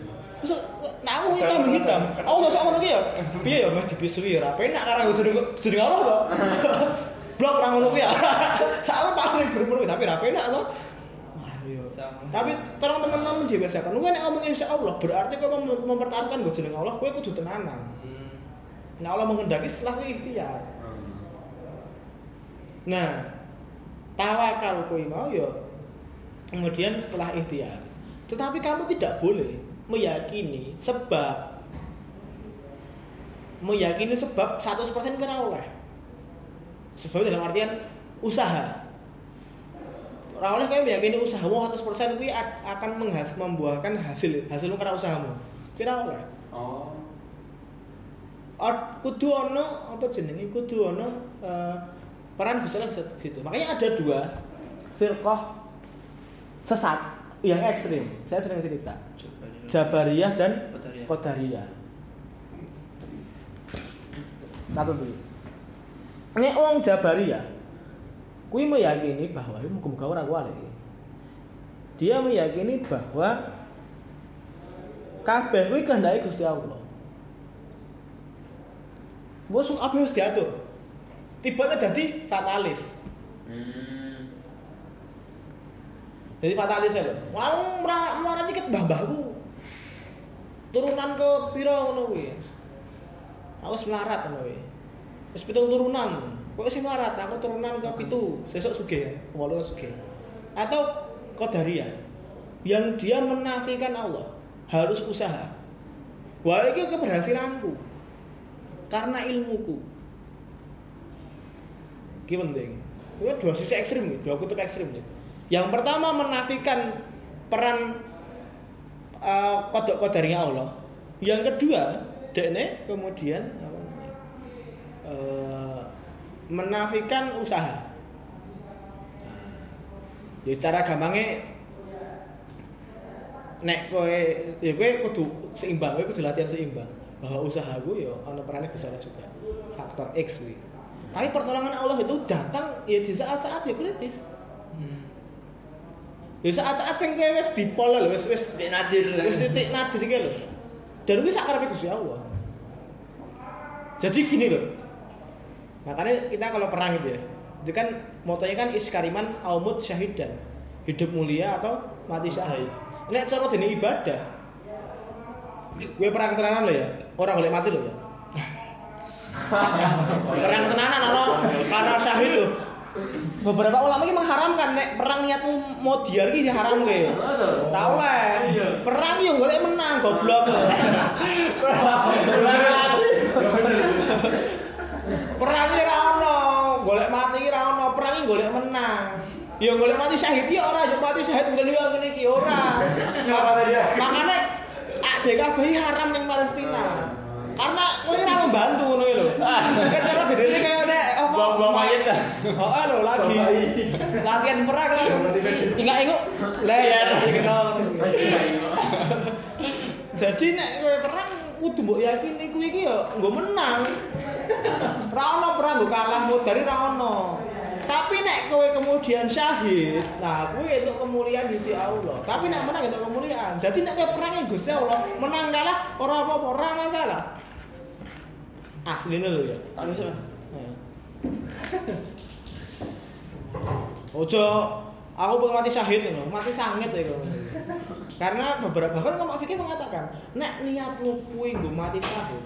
nah aku ini kambing hitam. Aku sosok ngono ya. Piye ya meh dipisui ya. Penak karena aku jeneng jeneng Allah to. Blok ora ngono kuwi ya. Sak paling berpuluh tapi ra penak to. Wah, iya. Tapi tolong teman-teman dibiasakan. Lu kan ngomong insya Allah berarti kau mem- mempertaruhkan gue jeneng Allah, gue kudu tenanan. Nah Allah mengendaki setelah gue ikhtiar. Nah, tawakal kue mau ya kemudian setelah ikhtiar. Tetapi kamu tidak boleh meyakini sebab meyakini sebab 100% kira oleh. Sebab dalam artian usaha. Ora oleh kowe meyakini usahamu 100% kuwi akan menghas membuahkan hasil hasilmu karena usahamu. Kira oleh. oh kudu ono apa jenenge kudu ono eh, peran Gusti Allah di situ. Makanya ada dua firqah sesat yang ekstrim. Saya sering cerita. Jabariyah dan Qadariyah. Satu dulu. Nek wong Jabariyah kuwi meyakini bahwa ini muga-muga ora kuwi. Dia meyakini bahwa kabeh kuwi kehendake Gusti Allah. Wes apa wis diatur. Tibane dadi fatalis. hmm. Jadi fatalis ya lho. Wong mlarat dikit mbah-mbahku. Turunan ke pira ngono kuwi. Aku wis melarat ngono kuwi. Wis pitung turunan. Kok sing melarat, aku turunan ke pitu, sesuk sugih, wolu sugih. Atau qadariyah yang dia menafikan Allah, harus usaha. Wah, iki keberhasilanku. Karena ilmuku. Iki penting. Itu dua sisi ekstrim, dua kutub ekstrim. Yang pertama menafikan peran uh, kodok kodarinya Allah. Yang kedua, dekne kemudian apa namanya? eh, menafikan usaha. Ya cara gampangnya nek kowe ya kowe kudu seimbang, kowe kudu latihan seimbang. Bahwa usahaku ya ana perannya Allah juga. Faktor X kuwi. Tapi pertolongan Allah itu datang ya di saat-saat ya kritis. Hmm. Ya saat-saat sing kowe wis dipol lho, wis wis Titik nadir. wis titik nadir iki lho. Dan kuwi sak karepe Gusti Allah. Jadi gini loh. Makanya kita kalau perang gitu ya. Itu kan motonya kan iskariman aumut syahidan. Hidup mulia atau mati syahid. Ini cara dene ibadah. Gue perang tenanan loh ya. Orang boleh mati loh ya. Perang tenanan ana karena syahid tuh beberapa ulama ini mengharamkan nek perang niatmu mau diar iki haram ke. Ora oleh. Perang yo golek menang goblok. Perang iki ra ono, golek mati ra ono, perang iki golek menang. Ya golek mati syahid ya ora, yo mati syahid udah liya ngene iki ora. Makane ADKB haram ning Palestina. Karena kowe ora membantu ngono lho. Kayak cara gedene kayak nek apa Buang-buang mayit dah. Oh, lho lagi. Latihan perang langsung. Ingat ingat ler sing. Jadi nek kowe perang kudu mbok yakini kuwi iki ya nggo menang. Ra ono perang nggo kalah dari ra ono. Tapi nek kowe kemudian syahid, nah kowe untuk kemuliaan di sisi Allah. Tapi nek menang untuk kemuliaan. Jadi nek kowe perang Gusti Allah, menang kalah ora apa-apa, ora masalah. Aslinya lho ya. Tak bisa, Mas. Ojo aku pengen mati syahid loh, mati sangit ya. Karena beberapa bahkan Imam Fikih mengatakan, nek niatmu kuwi nggo mati syahid,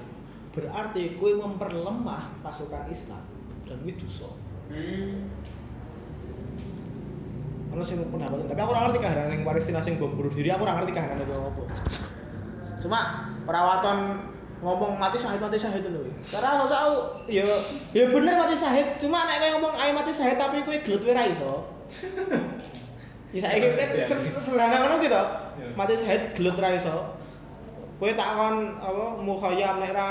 berarti kuwi memperlemah pasukan Islam dan kuwi dosa. Hmm. Ono sing pendapat, tapi aku ora ngerti kahanan ning Palestina sing bom bunuh diri, aku ora ngerti kahanan itu apa. Cuma perawatan ngomong mati syahid mati syahid lho. Karena aku tahu ya ya bener mati syahid, cuma nek kowe ngomong ayo mati syahid tapi kowe gelut kowe ra iso. Ya saiki kan sederhana ngono gitu. Mati syahid gelut ra iso. Kowe tak kon apa mukhayyam nek ra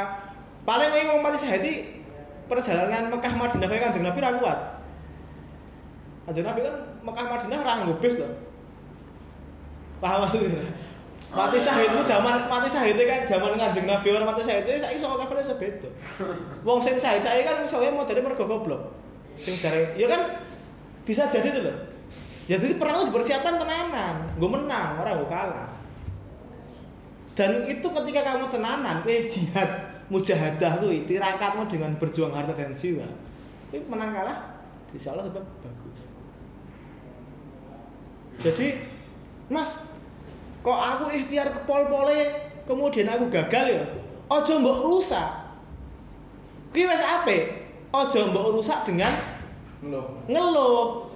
paling kowe ngomong mati syahid perjalanan Mekah Madinah kowe Kanjeng Nabi ra kuat. Kanjeng Nabi kan Mekah Madinah ra nggo bis to. Paham? Mati syahidmu zaman mati syahid kan zaman Kanjeng Nabi ora mati syahid saiki sok levelnya sebeda. Wong sing syahid saiki kan iso mau dari mergo goblok. Sing jare ya kan bisa jadi itu loh. Ya jadi perang itu dipersiapkan tenanan, gue menang, orang gue kalah. Dan itu ketika kamu tenanan, kue jihad, mujahadah kuwi tirakatmu dengan berjuang harta dan jiwa. Kuwi menang kalah, insya Allah tetap bagus. Jadi, Mas, kok aku ikhtiar ke pol-pole kemudian aku gagal ya? Ojo mbok rusak. Kuwi wis apik. Ojo mbok rusak dengan Loh. ngeluh.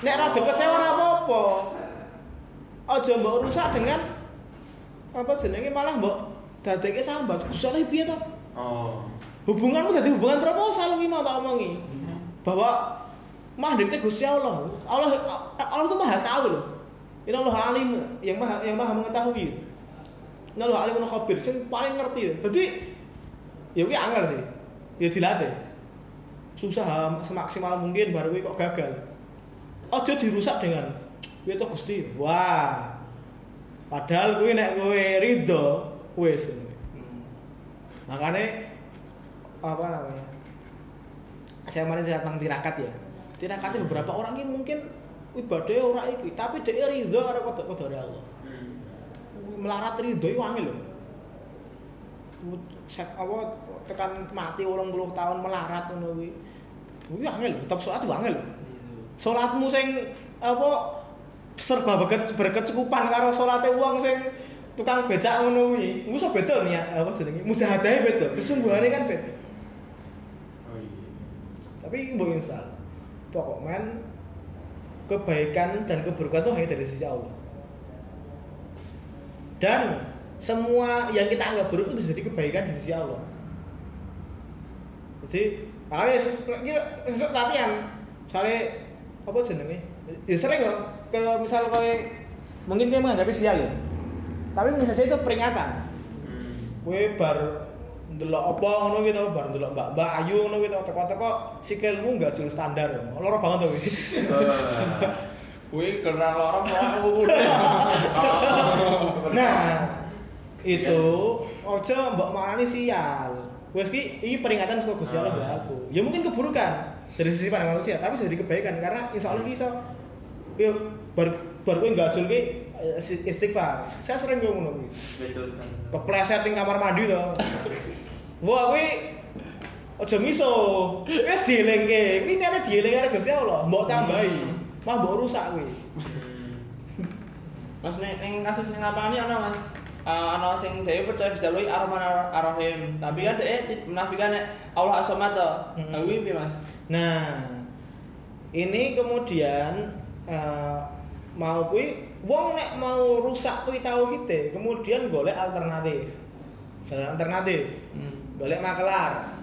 Nek rada kecewa ora apa-apa. Aja mbok rusak dengan apa jenenge malah mbok dadekke sambat. Gusane piye to? Oh. Hubunganmu dadi hubungan proposal iki mau tak omongi. Bahwa mandekte Gusti Allah. Allah Allah itu Maha tahu loh. Ini Allah alim yang maha yang maha mengetahui. Ini Allah alim khabir sing paling ngerti. Jadi ya kuwi angel sih. Ya dilatih. Susah semaksimal mungkin baru kok gagal. Aja dirusak dengan kuwi to Gusti. Wah. Padahal kuwi nek kowe ridho wis. Makanya apa namanya? Saya kemarin saya tentang tirakat ya. Tirakatnya beberapa orang ini mungkin ibadahnya orang iki, tapi dia ridho karo kodok Allah. Hmm. Melarat ridho itu angel loh. Set apa tekan mati 80 tahun melarat ngono kuwi. Kuwi angel, tetap salat itu angel. Salatmu sing apa serba berke- berkecukupan karo salate wong sing tukang becak ngono kuwi. Iku iso beda nih ya, apa jenenge? Mujahadahe beda, kesungguhane kan beda. Oh iya. Tapi mbok install. Pokoknya kebaikan dan keburukan itu hanya dari sisi Allah. Dan semua yang kita anggap buruk itu bisa jadi kebaikan di sisi Allah. Jadi, makanya ses- kira latihan, soalnya apa jenenge? Ya sering kok ke misal kowe mungkin kowe menghadapi sial ya. Tapi bisa saja itu peringatan. Hmm. Kowe bar ndelok apa ngono gitu, bar ndelok mbak-mbak ayu ngono gitu, teko-teko sikilmu enggak jelas standar. Loro banget tuh. kuwi. Wih, karena aku udah. Nah, itu ojo mbok marani sial. Wes ki iki peringatan saka Gusti Allah buat aku. Ya mungkin keburukan dari sisi pandang manusia, tapi bisa jadi kebaikan karena insya Allah iso yo bar bar ajul ki eh, istighfar. Saya sering ngomong ngono kuwi. Kepleset ning kamar mandi to. Wah kuwi aja miso. Wis dielingke. Kuwi niate dielingke karo Gusti Allah, mbok tambahi. Mah mbok rusak kuwi. Mas nek ning kasus ning lapangan iki ana Mas. uh, ana sing dhewe percaya bisa luwih Ar-Rahman Ar-Rahim. Tapi kan dhewe menafikan nek Allah As-Samad to. Hmm. Kuwi piye Mas? Nah, ini kemudian eh, mau kuwi wong nek mau rusak kuwi tauhide, kemudian golek alternatif. Jalan alternatif, Hmm. golek makelar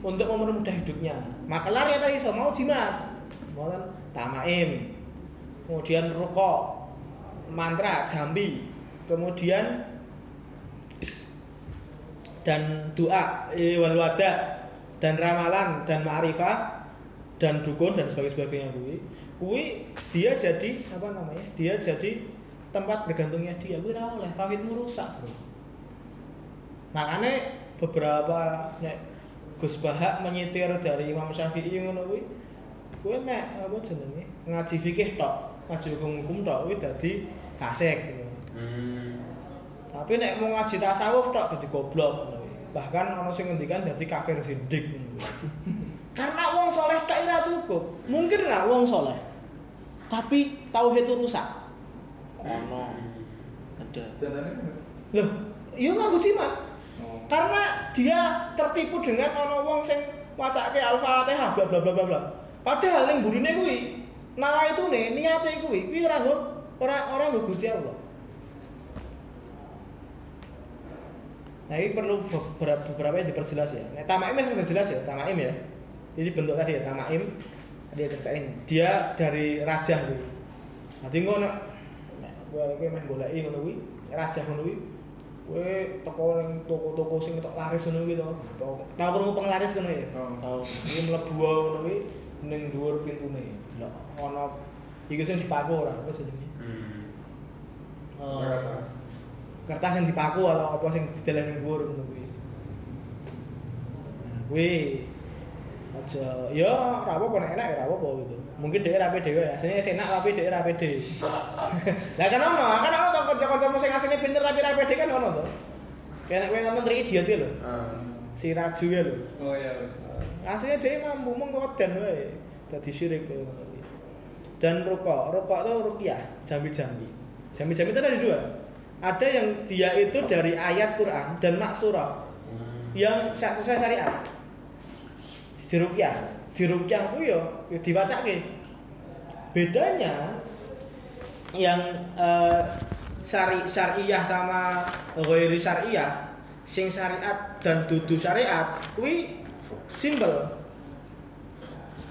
untuk mempermudah hidupnya. Makelar ya tadi so mau jimat, kan tamaim, kemudian rukok, mantra, jambi, kemudian dan doa, eh, wal wada, dan ramalan dan ma'rifah dan dukun dan sebagainya kuwi kuwi dia jadi apa namanya dia jadi tempat bergantungnya dia kuwi ora oleh tauhidmu rusak bro makanya beberapa nek Gus Bahak menyitir dari Imam Syafi'i ngono kuwi kuwi nek apa jenenge ngaji fikih tok ngaji hukum-hukum tok kuwi dadi fasik gitu. Hmm. Tapi nek mau ngaji tasawuf tok dadi goblok ngono kuwi. Bahkan ana sing ngendikan dadi kafir kuwi. Karena wong soleh tok ora cukup. Mungkin ra wong soleh. Tapi tauhid itu rusak. Ono. Ada. Loh, iya nganggo jimat. Oh. Karena dia tertipu dengan ana wong sing macake Al-Fatihah bla bla bla bla bla. Padahal ning burine kuwi nawa itu nih niate kuwi kuwi ora nggo ora ora nggo Gusti Allah. Nah ini perlu beberapa, beberapa yang diperjelas ya. Nah, tamaim sudah jelas ya, tamaim ya. Jadi bentuk tadi ya, tamaim. Tadi ya ceritain. Dia dari raja gitu. Nanti ngono, gue gue main bola ini ngono kuwi, raja ngono kuwi. Gue toko nang toko-toko sing tok laris ngono kuwi to. Tau krungu penglaris ngono ya. Oh. Tau. Iki mlebu ngono kuwi ning dhuwur pintune. Delok ana iki sing dipaku ora apa jenenge. Hmm. Berapa? kertas yang dipaku atau apa sing dideleng dhuwur ngono kuwi. Nah, kuwi aja ya ora nek enak ya apa-apa gitu. Mungkin dhek rapi dhewe, asline enak tapi dhek rapi dhewe. Lah kan ono, kan ono to kanca-kanca sing asline pinter tapi rapi dhewe kan ono to. Kayak kowe nonton Tri Idiot ya lho. Hmm. Si Raju ya lho. Oh iya. Aslinya dia mampu mengkodan wae. Dadi syirik. Dan rukok, rukok itu rukyah, jambi-jambi. Jambi-jambi itu ada dua. Ada yang dia itu dari ayat Quran dan maksurah Hmm. yang sesuai syariat. Di rukyah, di rukyah ku yo yo diwacake. Bedanya yang eh, syari syariah sama ghairi syariah sing syariat dan dudu syariat kuwi simpel.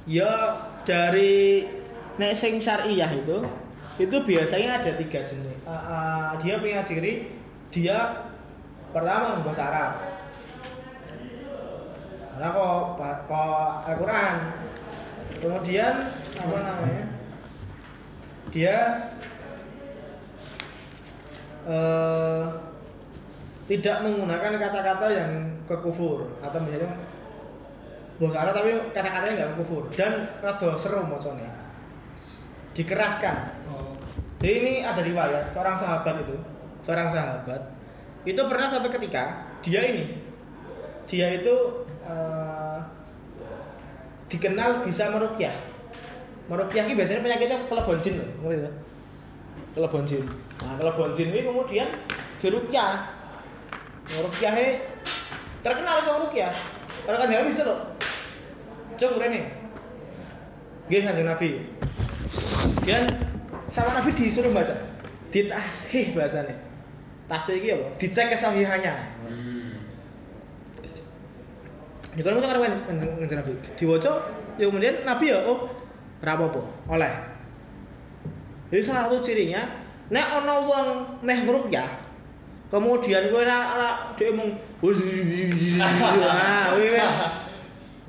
Ya dari nek sing syariah itu itu biasanya ada tiga jenis. Eh, eh, dia punya ciri dia pertama bahasa Arab. Karena kok kok Al-Quran. Kemudian apa namanya? Dia eh, tidak menggunakan kata-kata yang kekufur atau misalnya bahasa Arab tapi kata-katanya nggak kekufur dan rada seru mocone. Dikeraskan. Jadi ini ada riwayat seorang sahabat itu, seorang sahabat itu pernah suatu ketika dia ini dia itu eh, dikenal bisa merukyah. Merukyah ini biasanya penyakitnya kelebon jin loh, ngerti ya? Kelebon jin. Nah, kelebon jin ini kemudian dirukyah. Merukyahnya terkenal sama rukyah. Kalau kan Nabi bisa loh. Cung rene. Nggih Kanjeng Nabi. Kemudian sama Nabi disuruh baca. Ditasih bahasanya. Tasih iki apa? Dicek kesahihannya. Hmm. Di kono karo Kanjeng Nabi. Diwaca ya kemudian Nabi ya oh apa-apa, oleh. Jadi salah satu cirinya nek ana wong meh ngrukyah kemudian kowe ora ora dhek mung ah wis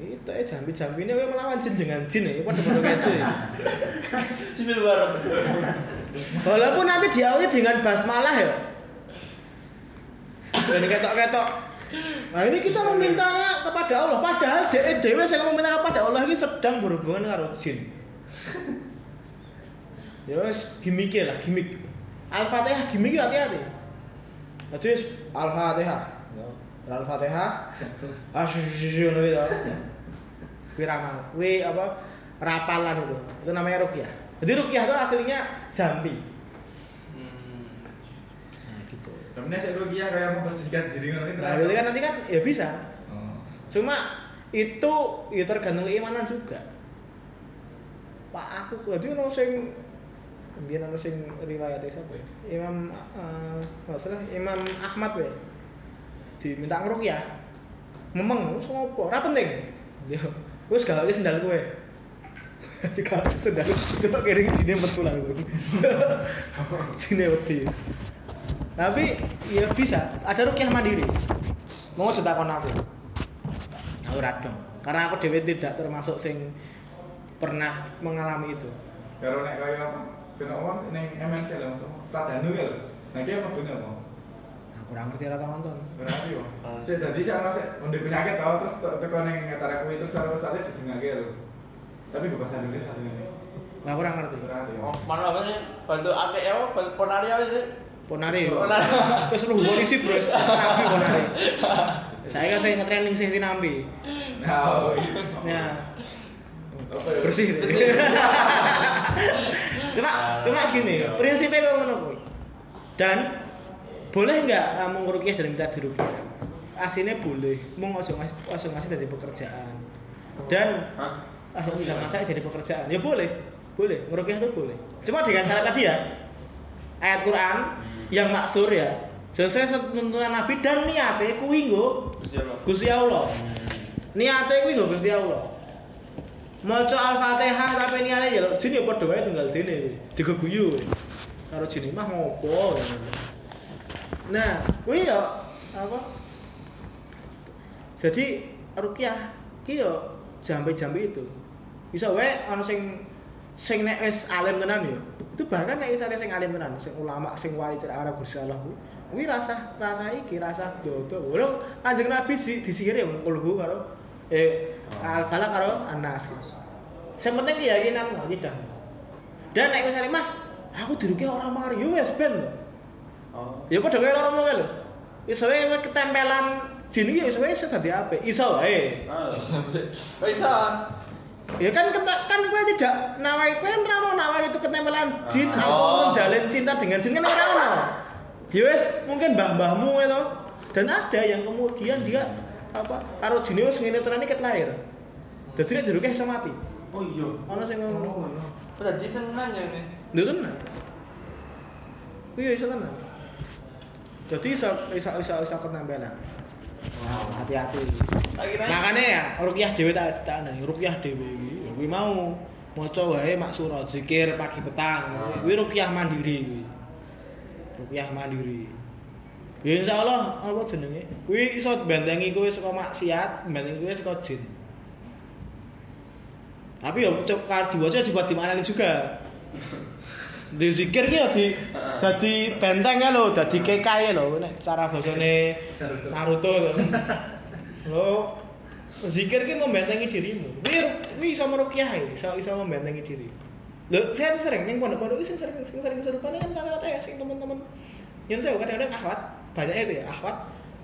itu eh jambi-jambi ini kowe melawan jin dengan jin ya padha padha kecu ya. Cipil bareng. Walaupun nanti diawali dengan basmalah ya. Dan ketok-ketok. Nah ini kita memintanya kepada Allah. Padahal DE dewe saya meminta kepada Allah ini sedang berhubungan karo jin. Ya wis gimmick lah, gimmick. Al-Fatihah gimmick hati-hati. Jadi Al-Fatihah. Ya, Al-Fatihah. Ah syu ngono gitu. Kuwi ramal. Kuwi apa? Rapalan itu. Itu namanya rukyah. Jadi rukyah itu aslinya jambi. Hmm. Nah gitu. Tapi nek saya rukiah kayak membersihkan diri ngono itu. Nah, itu kan nanti kan ya bisa. Oh. Cuma itu ya tergantung keimanan juga. Pak aku jadi ono sing biar ono sing riwayatnya siapa ya? Imam eh nggak salah Imam Ahmad ya. Diminta ngerukyah. Memeng wis ngopo? Ora penting. Dia wis gawe sendal kowe. Tiga sendal itu kiring sini betul langsung. sini wedi. Tapi ya bisa, ada rukyah mandiri. Mau cerita kon aku. Aku radong. Karena aku dewe tidak termasuk sing pernah mengalami itu. Kalau nek kaya apa? Ben apa ning MNC langsung stadanu ya lho. Nah ki apa bener apa? Aku kurang ngerti rata nonton. Berarti yo. Ah. Saya tadi saya sik ndek penyakit tau terus te- teko ning acara kuwi terus karo ustaze didengake lho. Tapi gue bahasa Indonesia ini. Nah, aku kurang ngerti. Berarti ya. Oh, mana apa sih? Bantu ya, bantu ponari apa sih? Ponari. yo. Wis lu polisi, Bro. Wis nabi ponari. Saya kan saya ngetraining sing sinambi. Nah, oh, iya. Ya, ya? bersih. cuma cuma gini, prinsipnya kok ngono kuwi. Dan boleh nggak kamu ngerukiah dan minta dirukiah? Aslinya boleh, mau ngasih ngasih ngasih ngasih dari pekerjaan. Dan Hah? ah jadi pekerjaan ya boleh boleh ngerukiah itu boleh cuma dengan syarat tadi ya ayat Quran yang maksur ya. Sesuai tuntunan Nabi dan niatnya kuwi nggo Gusti Allah. Allah. Niatnya kuwi nggo Gusti Allah. Maca Al-Fatihah tapi niatnya ya jin ya padha wae tunggal dene. Digeguyu. Karo jin mah ngopo? Nah kuwi ya apa? Jadi rukyah ki yo jambe-jambe itu. Bisa wae ana sing sing nek wis alim tenan yo itu bahkan nek wis ada sing alim tenan sing ulama sing wali cerak arah Gusti Allah ku kuwi rasa rasa iki rasa dodo walau kanjeng Nabi di disihir ya kulhu karo eh al falak karo anas sing penting keyakinan akidah dan nek misalnya mas aku dirugi orang Mario wes ben. Oh. ya padha kaya loro ngono lho iso wae ketempelan jin iki ya iso wae iso dadi apik iso wae Oh. Bisa. Ya kan kena, kan gue tidak nawai gue kan mau nawai itu ketempelan jin Ah. aku Oh. menjalin cinta dengan jin kan orang ono. Ya wes mungkin mbah-mbahmu itu dan ada yang kemudian dia apa karo jin wis ngene tenan iki ket lahir. Dadi nek diruke iso mati. Oh iya. Ono sing ngono. Berarti tenan ya nih. Lho tenan. Iya iso tenan. Jadi iso iso iso iso ketempelan. Wow, hati-hati. Makanya ya rukyah dhewe tak nang rukyah dhewe iki ya kuwi mau maca wae maksura zikir pagi petang Ah. kuwi rukyah mandiri kuwi. Rukyah mandiri. Ya insyaallah apa jenenge? Kuwi iso bentengi kowe saka maksiat, bentengi kowe saka jin. Tapi ya kalau diwaca juga dimaknani juga. Di zikir ki ya di dadi benteng ya lho, dadi kekai lho nek cara basane Naruto to. Lo zikir ki membentengi dirimu. Kuwi kuwi iso merukyah ya, iso iso membentengi diri. Lho, saya sering ning pondok-pondok sing sering sing sering kesurupan kan rata-rata ya sing teman-teman. Yang saya kadang-kadang akhwat, banyak itu ya akhwat.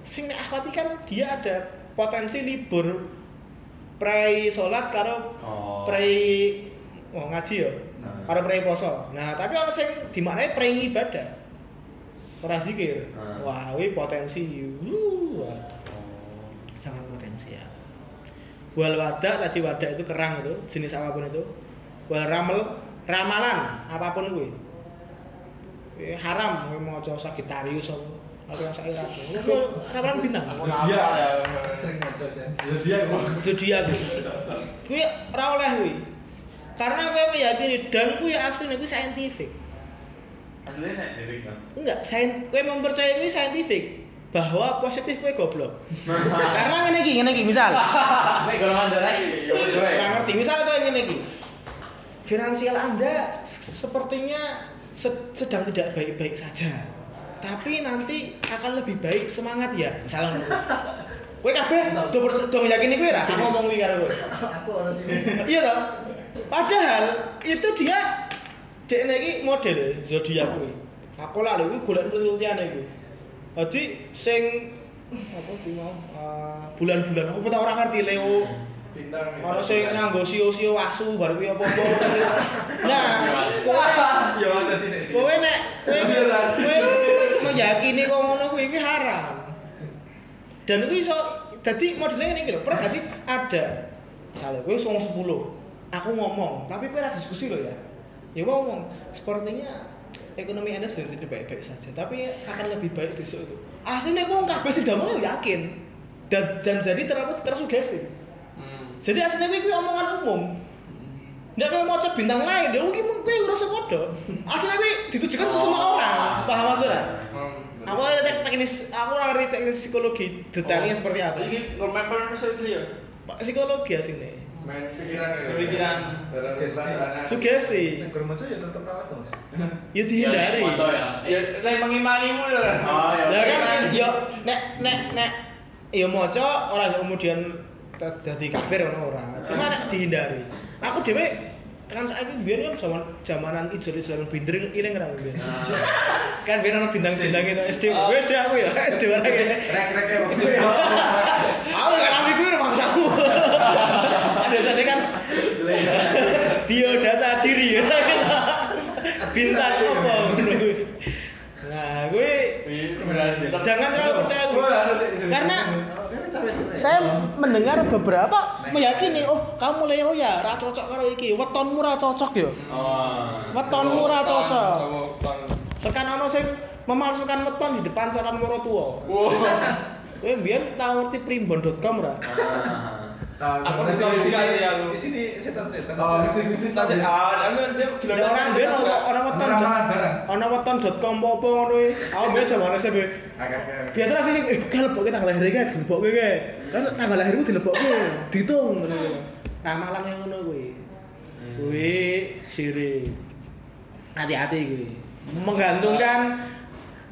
Sing nek akhwat kan dia ada potensi libur prei salat karo prei oh, ngaji ya. Karo prei poso. Nah, tapi ana sing dimaknai prei ibadah. Ora zikir. Ah. Wah, kuwi potensi. Uh, wah Oh. sangat potensial. Wal wadak tadi wadak itu kerang itu jenis apa pun itu. Wal ramel ramalan apa pun kuwi. Eh, haram kowe maca Sagittarius apa atau yang saya ramalan bintang. Zodiak. Sering maca Jan. Zodiak. Zodiak kuwi. Kuwi ora oleh kuwi. Karena kowe meyakini dan kuwi asline kuwi saintifik. Aslinya saya Derek kan. Enggak, sain kowe mempercayai kuwi saintifik bahwa positif kowe goblok. Karena ngene iki, ngene iki misal. Nek golongan darah ya udah ya. Nggak ngerti. Misal kau ingin lagi, finansial Anda se- sepertinya se- sedang tidak baik-baik saja. Tapi nanti akan lebih baik semangat ya. Misalnya. Kowe kabeh do do yakini kowe ra? Aku ngomong kuwi karo kowe. Aku ora sini. Iya toh? Padahal itu dia dek iki model zodiak kuwi. Aku lah lho kuwi golek penelitian kuwi. Dadi sing apa kuwi mau eh, bulan-bulan apa tak ora ngerti Leo Bintang. Ono sing nganggo sio-sio asu bar kuwi apa-apa. Nah, kowe Ya sini. sini. kowe nek kowe kowe meyakini kok ngono kuwi kuwi haram. Dan itu iso jadi modelnya ini gitu, pernah gak sih ada misalnya gue wong 10 aku ngomong tapi gue ada diskusi loh ya ya gue ngomong sepertinya ekonomi anda sedang tidak baik-baik saja tapi akan lebih baik besok itu aslinya gue nggak sih mau yakin dan dan jadi terapa tersugesti hmm. jadi aslinya gue omongan umum Nggak kayak mau cek bintang lain, dia mungkin gue ngerasa bodoh. Aslinya gue ditujukan ke semua oh. orang, paham maksudnya? Hmm. Aku ngerti teknis, aku ngerti teknis psikologi detailnya oh. seperti apa. Ini normal psikologi ya? Psikologi aslinya. Main pikiran ya. Pikiran. Sugesti. Nek maca ya tetep rawat Mas. Ya dihindari. Ya. Ya lek mengimanimu lho. Oh ya. Ya kan ya nek nek nek ya maca ora kemudian jadi kafir ngono ora. Cuma nek dihindari. Aku dhewe kan saya ini biar kan zaman zamanan ijo Islam binder ini ngerang biar kan biar anak bintang-bintang itu SD gue SD aku ya SD orang ini rek rek ya aku nggak ngambil gue rumah kamu ada sana kan biodata diri ya. Bintang apa nah gue jangan terlalu percaya. Karena saya mendengar beberapa meyakini oh kamu Leo ya ra cocok karo iki. Wetonmu ra cocok ya. Oh. Wetonmu ra cocok. tekan ana sing memalsukan weton di depan calon moro tua wow. Kowe mbiyen tau ngerti primbon.com ora? Aku di sini sih. Di sini setan-setan. Oh, bisnis-bisnis tas. Ah, aku dia gila. Orang dia orang weton. Ana weton.com apa ngono kuwi. Aku mbiyen jaman SMP. Biasa sih eh kalebokke tanggal lahir iki dilebokke iki. Kan tanggal lahirku dilebokke, ditung ngono. Ramalan yang ngono kuwi. Kuwi sirik. Hati-hati kuwi. Menggantungkan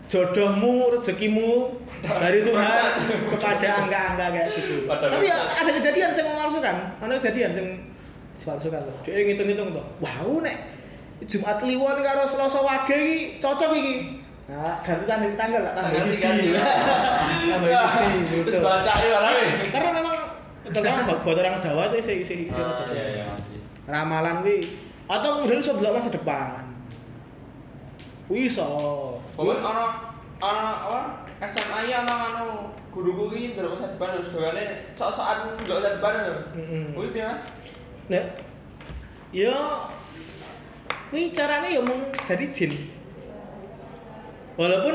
jodohmu, rezekimu dari Tuhan kepada angka-angka kayak gitu. Tapi ya ada kejadian saya memalsukan, ada kejadian saya memalsukan tuh. Dia ngitung-ngitung tuh, wow nek Jumat Kliwon karo Selasa Wage iki cocok iki. Nah, ganti tanggal tanggal lah tanggal siji. Tanggal siji. Baca ya Karena memang tentang buat orang Jawa itu isi isi isi ramalan wi atau kemudian sebelah masa depan. Wih so. Bagus ana ana apa? SMA ya ana anu guruku iki ndelok masa depan harus gawane sok-sokan ndelok depan lho. Heeh. Kuwi piye Mas? Nek ya kuwi carane ya mung dari jin. Walaupun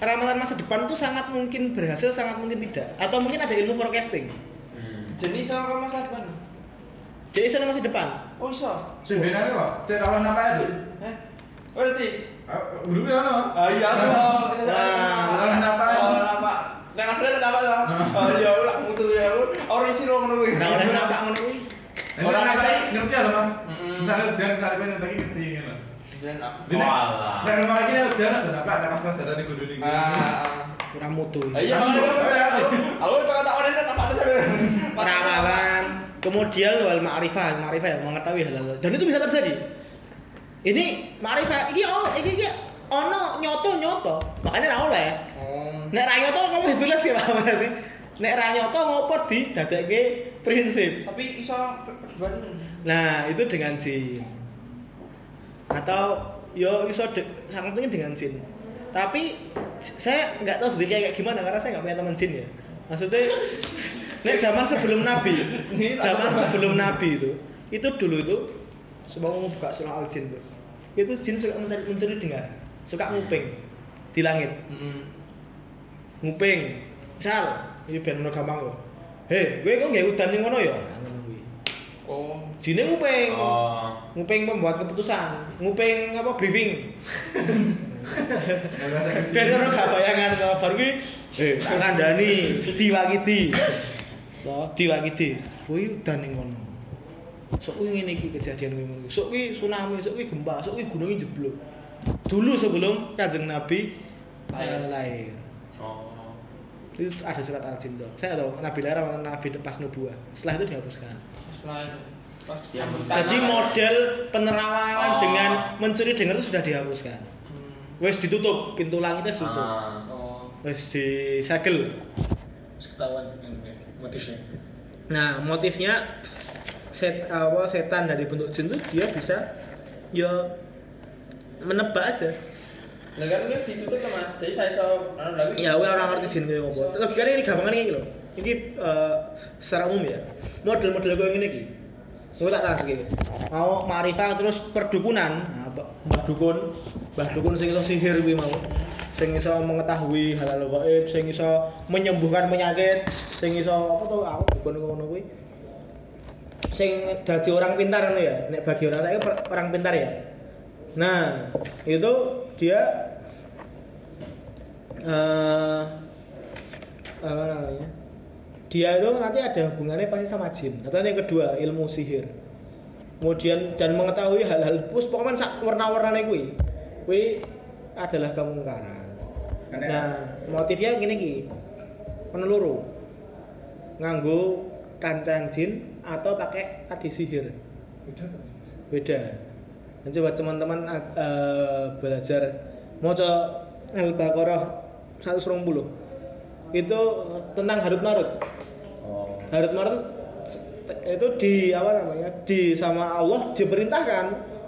ramalan masa depan itu sangat mungkin berhasil, sangat mungkin tidak. Atau mungkin ada ilmu forecasting. Hmm. Jenis sama masa depan. Jadi iso masa depan. Oh iso. Benane kok, lawan apa aja? Heh. Berarti Dulu ya no. Ah iya no. Nah, kenapa? Oh, kenapa? Nek asline kenapa to? Oh iya ulah mutu ya lu. Ora isi ro ngono kuwi. Nah, kenapa ngono kuwi. Orang ngerti ngerti ya Mas. Misalnya ujian misalnya kowe ngerti ngono. Ujian apa? Walah. Nek rumah lagi nek ujian aja apa nek pas ada di kudu iki. Ah, ora mutu. Iya, aku tak tak orang apa Ramalan. Kemudian wal ma'rifah, ma'rifah yang mengetahui hal-hal. Dan itu bisa terjadi ini marifat iki oh iki iki ono nyoto nyoto. Makanya ra oleh. Oh. nek ra nyoto ngopo ditulis ya Pak? Sih nek ra nyoto ngopo di dadekke prinsip? Tapi iso nah itu dengan jin. Atau yo iso sangat mungkin dengan jin. Tapi saya nggak tahu sendiri kayak gimana karena saya nggak punya teman jin ya. Maksudnya nek zaman sebelum nabi zaman sebelum nabi itu itu dulu itu sebelum mau buka surah al jin tuh itu jin suka mencari, mencuri dengar. Suka nguping di langit. Mm-hmm. nguping. Misal ini ben ono gampang kok hei gue kok nggak udan ning ngono ya? Oh, jine nguping. Oh. Nguping pembuat keputusan, nguping apa briefing. Ben ora gak bayangan kok bar kuwi eh tak kandhani. Diwakiti. Loh, diwakiti. Kuwi udan ngono sok kuwi ngene iki kejadian kuwi ngono. Sok kuwi tsunami, sok kuwi gempa, sok kuwi gunung jeblok. Dulu sebelum Kanjeng Nabi lahir. lahir. Oh. Itu ada surat al-jin tuh. Saya tahu Nabi lahir Nabi pas nubuah. Setelah itu dihapuskan. Setelah pas ya, Jadi model penerawangan oh. dengan mencuri dengar itu sudah dihapuskan. Hmm. Wes ditutup, pintu langitnya ditutup. Ah. Oh. Wes disegel. Ketahuan motifnya. Nah, motifnya set awal setan dari bentuk jin itu dia bisa ya menebak aja Lah kan wis ditutup to Mas. Jadi saya iso anu lagi. Ya, gue orang ngerti jin kayak ngopo. Logikanya ini gampang ini loh. Ini eh, secara umum ya. Model-model gue ini iki. Gue tak kasih gini. Mau marifah terus perdukunan. Nah, Mbah dukun, Mbah dukun sing iso sihir kuwi mau. Sing iso mengetahui hal-hal gaib, sing iso menyembuhkan penyakit, sing iso apa tuh aku dukun ngono kuwi. Sing dadi orang pintar ngono ya. Nek bagi orang saya orang pintar ya. Nah, itu dia eh apa namanya? Dia itu nanti ada hubungannya pasti sama jin. Atau yang kedua ilmu sihir. Kemudian dan mengetahui hal-hal pus pokoknya sak warna-warnanya kui, kui adalah kemungkaran. Nah, motifnya gini ki, meneluru, nganggo kancang jin atau pakai adi sihir beda beda. Dan coba teman-teman eh, belajar mau Al-Baqarah 120 itu tentang Harut Marut. Oh. Harut Marut itu di apa namanya di sama Allah diperintahkan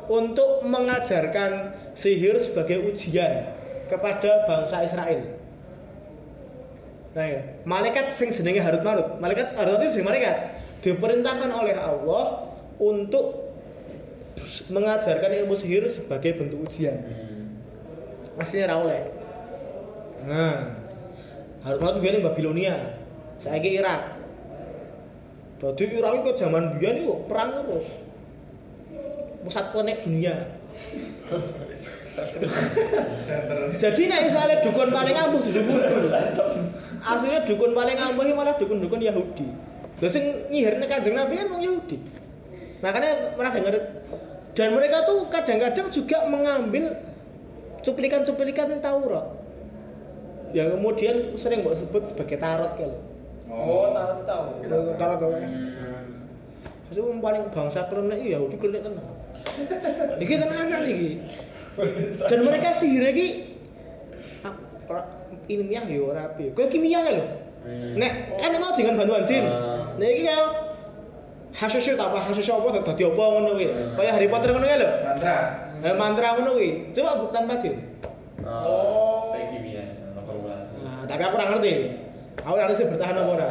untuk mengajarkan sihir sebagai ujian kepada bangsa Israel. Nah, ya. malaikat sing jenenge Harut Marut, malaikat Harut Marut itu jenenge malaikat diperintahkan oleh Allah untuk mengajarkan ilmu sihir sebagai bentuk ujian. Hmm. Aslinya oleh. Nah, Marut biyen ning Babilonia. Saiki Irak. Dadi Irak itu zaman biyen itu perang terus. Pusat klenik dunia. Jadi nek misalnya dukun paling ampuh dudu wudu. Aslinya dukun paling ampuh malah dukun-dukun Yahudi. Lha sing nyihirne Kanjeng Nabi kan wong Yahudi. Makanya pernah dengar dan mereka tuh kadang-kadang juga mengambil cuplikan-cuplikan Taurat. Yang kemudian sering mbok sebut sebagai tarot kalau Oh, tahu tahu. tarot tuh Hmm. itu paling bangsa klenik iya Yahudi klenik tenan. Iki tenanan iki. Dan mereka sihir iki ah, ilmiah yo ora kaya kimia ya lho Hmm. nek kan mau dengan bantuan jin Ah. nek iki kaya hasyasya apa hasyasya apa dadi apa ngono kuwi Hmm. kaya Harry Potter ngono ya lho mantra Eh, mantra ngono kuwi coba bu- tanpa jin Oh. Kayak kimia. Nomor bulan. Nah, tapi aku ora ngerti. Aku ora ngerti bertahan apa ora.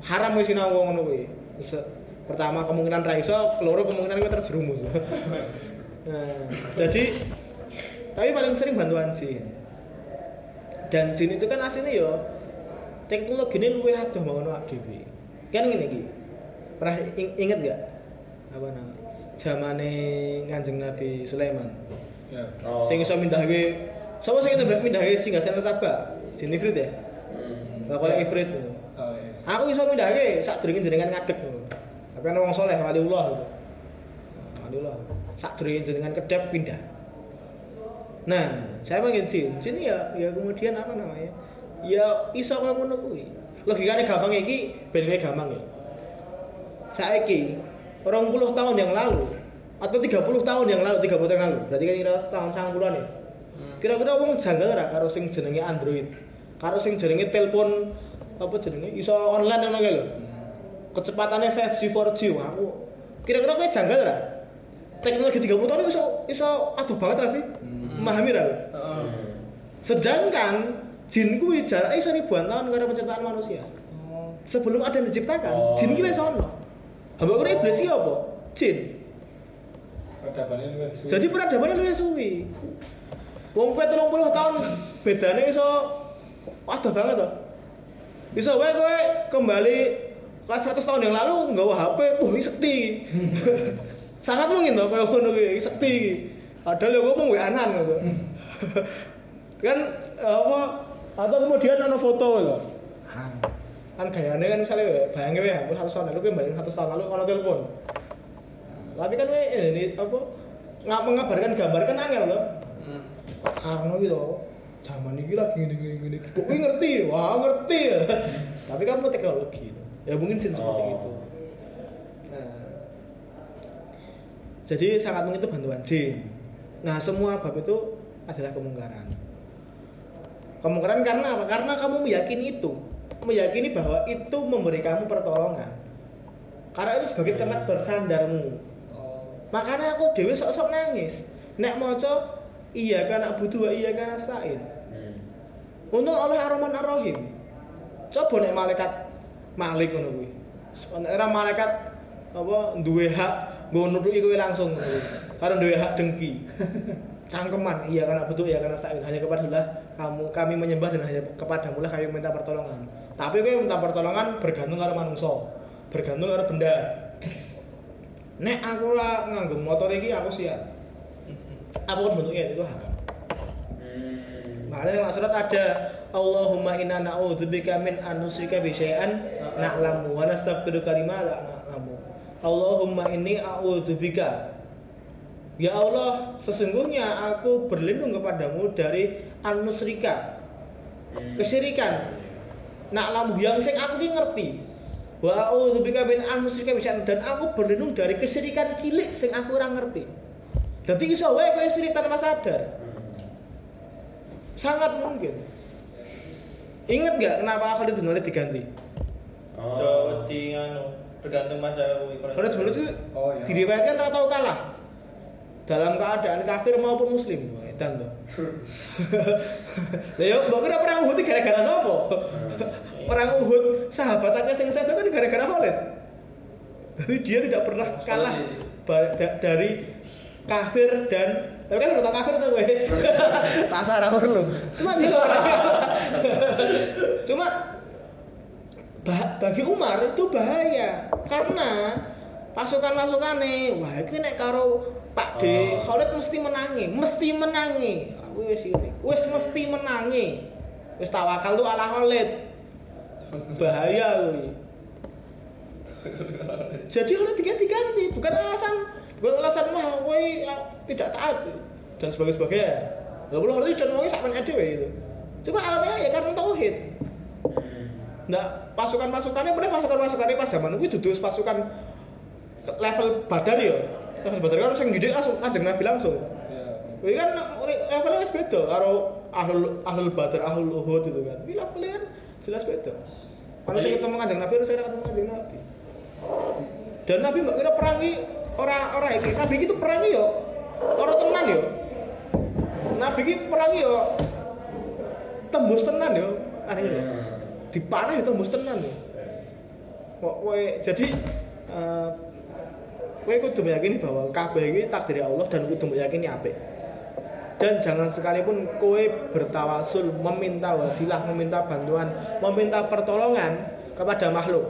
Haram wis sinau ngono kuwi. Pertama kemungkinan ra iso, keloro kemungkinan kowe terjerumus. nah, jadi tapi paling sering bantuan jin. Dan jin itu kan aslinya yo teknologinya luwih adoh ngono awak dhewe. Kan ngene iki. Pernah ing- inget gak apa namanya? Zamane Kanjeng Nabi Sulaiman. ya Oh. Sing iso mindahke sapa sing iso mindahke singgasana Sabah? Jin Ifrit ya? Hmm. Bakal Ifrit. oh iya Aku iso mindahke sak derenge jenengan ngadeg ngono. Tapi ana wong soleh waliullah gitu. Waliullah. Sak derenge jenengan kedep pindah. Nah, saya panggil jin. Jin ya ya kemudian apa namanya? Ya iso kaya ngono kuwi. Logikane gampang iki ben kowe gampang ya. Saiki 20 tahun yang lalu atau 30 tahun yang lalu, 30 tahun yang lalu. Berarti kan kira tahun 90-an ya. Kira-kira wong janggal ora karo sing jenenge Android. Karo sing jenenge telepon apa jenenge iso online ngono kae lho. Kecepatannya 5G 4G Wah, aku kira-kira kowe janggal ora? Teknologi 30 tahun iso iso aduh banget ra sih? Memahami ra? Hmm. Sedangkan jin kuwi jaraknya iso ribuan tahun karo penciptaan manusia. Sebelum ada yang diciptakan, Oh. jin ki wis ono. Hamba kira iblis ki apa? Jin. peradabannya luwih suwi. Jadi peradabannya luwih suwi. Wong kowe 30 tahun bedane iso waduh banget to. Bisa wae kowe kembali ke 100 tahun yang lalu nggawa HP, wah iki sekti. Sangat mungkin to kowe ngono kuwi sekti iki. Padahal yo ngomong wae anan gitu. kan apa atau kemudian ana foto lho. Kan gayane kan misalnya bayangin wae aku 100 tahun lalu kowe balik 100 tahun lalu ana telepon. Tapi kan we ini apa nggak mengabarkan gambar kan angel loh. Karena gitu, zaman ini lagi gini gini gini. Kok gue ngerti? Wah ngerti ya. Tapi kamu teknologi. Ya mungkin jin seperti Oh. itu. Nah, jadi sangat mungkin itu bantuan jin. Nah semua bab itu adalah kemungkaran. Kemungkaran karena apa? Karena kamu meyakini itu, meyakini bahwa itu memberi kamu pertolongan. Karena itu sebagai tempat bersandarmu. Makanya aku dewe sok-sok nangis. Nek moco iya kan butuh iya kan nasta'in. Hmm. Untung oleh Ar-Rahman Ar-Rahim. Coba nek malaikat Malik ngono kuwi. Malaikat apa duwe hak nggo nutuki kowe langsung Karena duwe hak dengki. Cangkeman, iya karena butuh iya karena sa'in hanya kepada kamu kami menyembah dan hanya kepadamu lah kami minta pertolongan. Tapi kowe minta pertolongan bergantung karo manusia, bergantung karo benda. Nek aku lah nganggo motor iki aku siap. Apa pun bentuknya itu haram. Hmm. Makanya surat ada Allahumma inna na'udzubika min an nusyrika bi syai'an na'lamu wa nastaghfiruka lima la na'lamu. Allahumma inni a'udzubika Ya Allah, sesungguhnya aku berlindung kepadamu dari anusrika, kesyirikan. Nak lamu yang sing aku ki ngerti. Wa a'udzubika min anusrika dan aku berlindung dari kesyirikan cilik sing aku ora ngerti. Dadi iso wae kowe sirik tanpa sadar. Sangat mungkin. Ingat nggak kenapa Khalid bin Walid diganti? Oh, wedi anu bergantung pada Khalid bin Walid itu oh, iya. diriwayatkan ora tau kalah dalam keadaan kafir maupun muslim edan to lha yo mbok kira perang Uhud gara-gara sapa hmm. perang Uhud sahabat akeh sing sedo kan gara-gara Khalid. Jadi dia tidak pernah kalah dari kafir dan tapi kan udah kafir tuh gue rasa orang perlu. Cuma dia cuma bagi Umar itu bahaya. Karena pasukan-pasukan nih wah ini nek karo Pak D, oh. Khalid mesti menangi, mesti menangi. Aku wis ini, wis mesti menangi. Wis tawakal tuh ala Khalid. Bahaya kuwi. Jadi Khalid diganti-ganti, bukan alasan bukan alasan mah kowe tidak taat dan sebagainya sebagainya. Gak perlu harus cenderungnya sampai ada itu. Cuma alasannya ya karena tauhid. Nah, pasukan-pasukannya bener pasukan-pasukannya pas zaman itu duduk pasukan level badar ya Terus Badar kan sing didik langsung Kanjeng Nabi langsung. Iya. kan levelnya wis beda karo ahlul ahlul Badar, ahlul Uhud itu kan. Iki levelnya kan jelas beda. Kalau saya ketemu Kanjeng Nabi harus saya ketemu Kanjeng Nabi. Dan Nabi mbak kira perangi orang-orang ini. Nabi itu perangi yo. Orang tenan yo. Nabi ini perangi yo. Tembus tenan yo. Akhirnya. Hmm. Dipanah yo tembus tenan yo. Kok jadi uh, kowe kudu meyakini bahwa kabeh iki takdir Allah dan kudu meyakini apik. Dan jangan sekalipun kowe bertawasul meminta wasilah, meminta bantuan, meminta pertolongan kepada makhluk.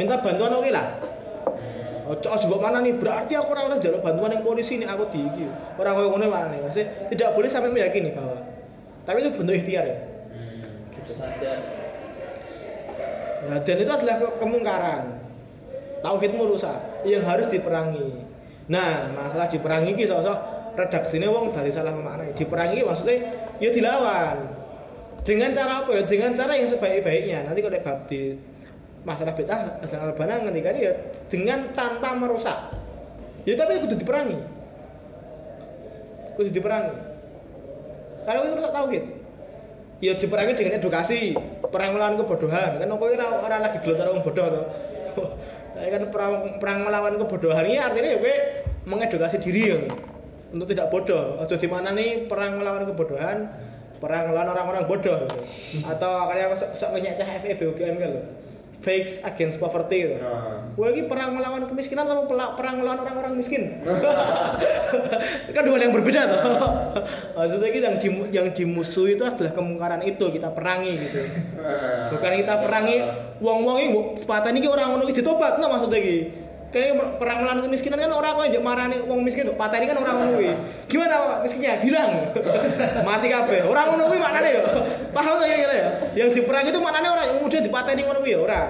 Minta bantuan oke lah. Ojo ojo mbok mana nih berarti aku ora oleh jalur bantuan yang polisi ini aku di iki. Ora koyo ngono mana nih. Maksudnya tidak boleh sampai meyakini bahwa tapi itu bentuk ikhtiar ya. Hmm, gitu. Sadar. Nah, dan itu adalah kemungkaran tauhidmu rusak yang harus diperangi. Nah masalah diperangi ini sosok redaksinya wong dari salah memaknai. Diperangi maksudnya ya dilawan. Dengan cara apa? Ya dengan cara yang sebaik-baiknya. Nanti kalau bab di masalah bid'ah asal albana ngendikan ya dengan tanpa merusak. Ya tapi kudu diperangi. Kudu diperangi. Karena itu rusak tauhid ya diperangi dengan edukasi. Perang melawan kebodohan. Kan orang lagi gelotar orang bodoh tuh Saya kan perang, perang melawan kebodohan ini artinya ya gue mengedukasi diri ya untuk tidak bodoh. Ojo di mana nih perang melawan kebodohan, perang melawan orang-orang bodoh gitu. Atau kayak sok, sok ngenyek cah FEB UGM kan fakes against poverty gitu. Nah. Gue ini perang melawan kemiskinan atau perang melawan orang-orang miskin? kan dua yang berbeda tuh. Maksudnya kita yang, di, yang dimusuhi itu adalah kemungkaran itu kita perangi gitu. Bukan kita perangi wong-wong ini sepatah ini orang ngono ditobat no maksudnya gitu kayak perang melawan kemiskinan kan orang kok marah nih uang miskin tuh patah ini kan orang ngono gimana miskinnya hilang. Mati kabeh. Orang ngono mana deh paham tak kira ya yang diperang itu mana orang yang kemudian dipateni ngono kuwi ya orang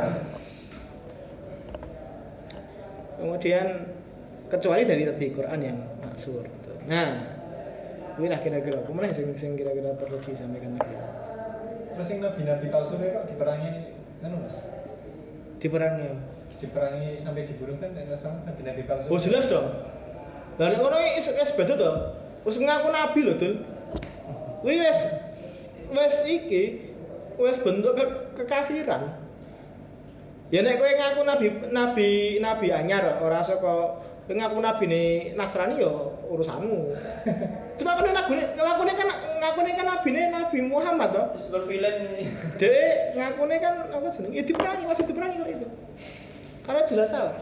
kemudian kecuali dari tadi Quran yang maksur gitu. nah gue lah kira-kira. Ke mana sing sing kira-kira perlu disampaikan lagi? Terus yang nabi-nabi palsu kok diperangi kan mas? Diperangi diperangi sampai dibunuh kan nabi-nabi palsu. Oh jelas dong. Lah nek ngono wis wis beda to. Wis ngaku nabi lho, Dul. Kuwi wis wis iki wis bentuk ke kekafiran. Ya nek kowe ngaku nabi nabi nabi anyar ora saka kowe ngaku nabi nih Nasrani yo urusanmu. Cuma kan nabi ngakune kan ngakune kan nabi nih Nabi Muhammad toh. Super villain ini. Dek ngakune kan apa jeneng? Ya diperangi, masih diperangi kalau itu. Karena jelas salah.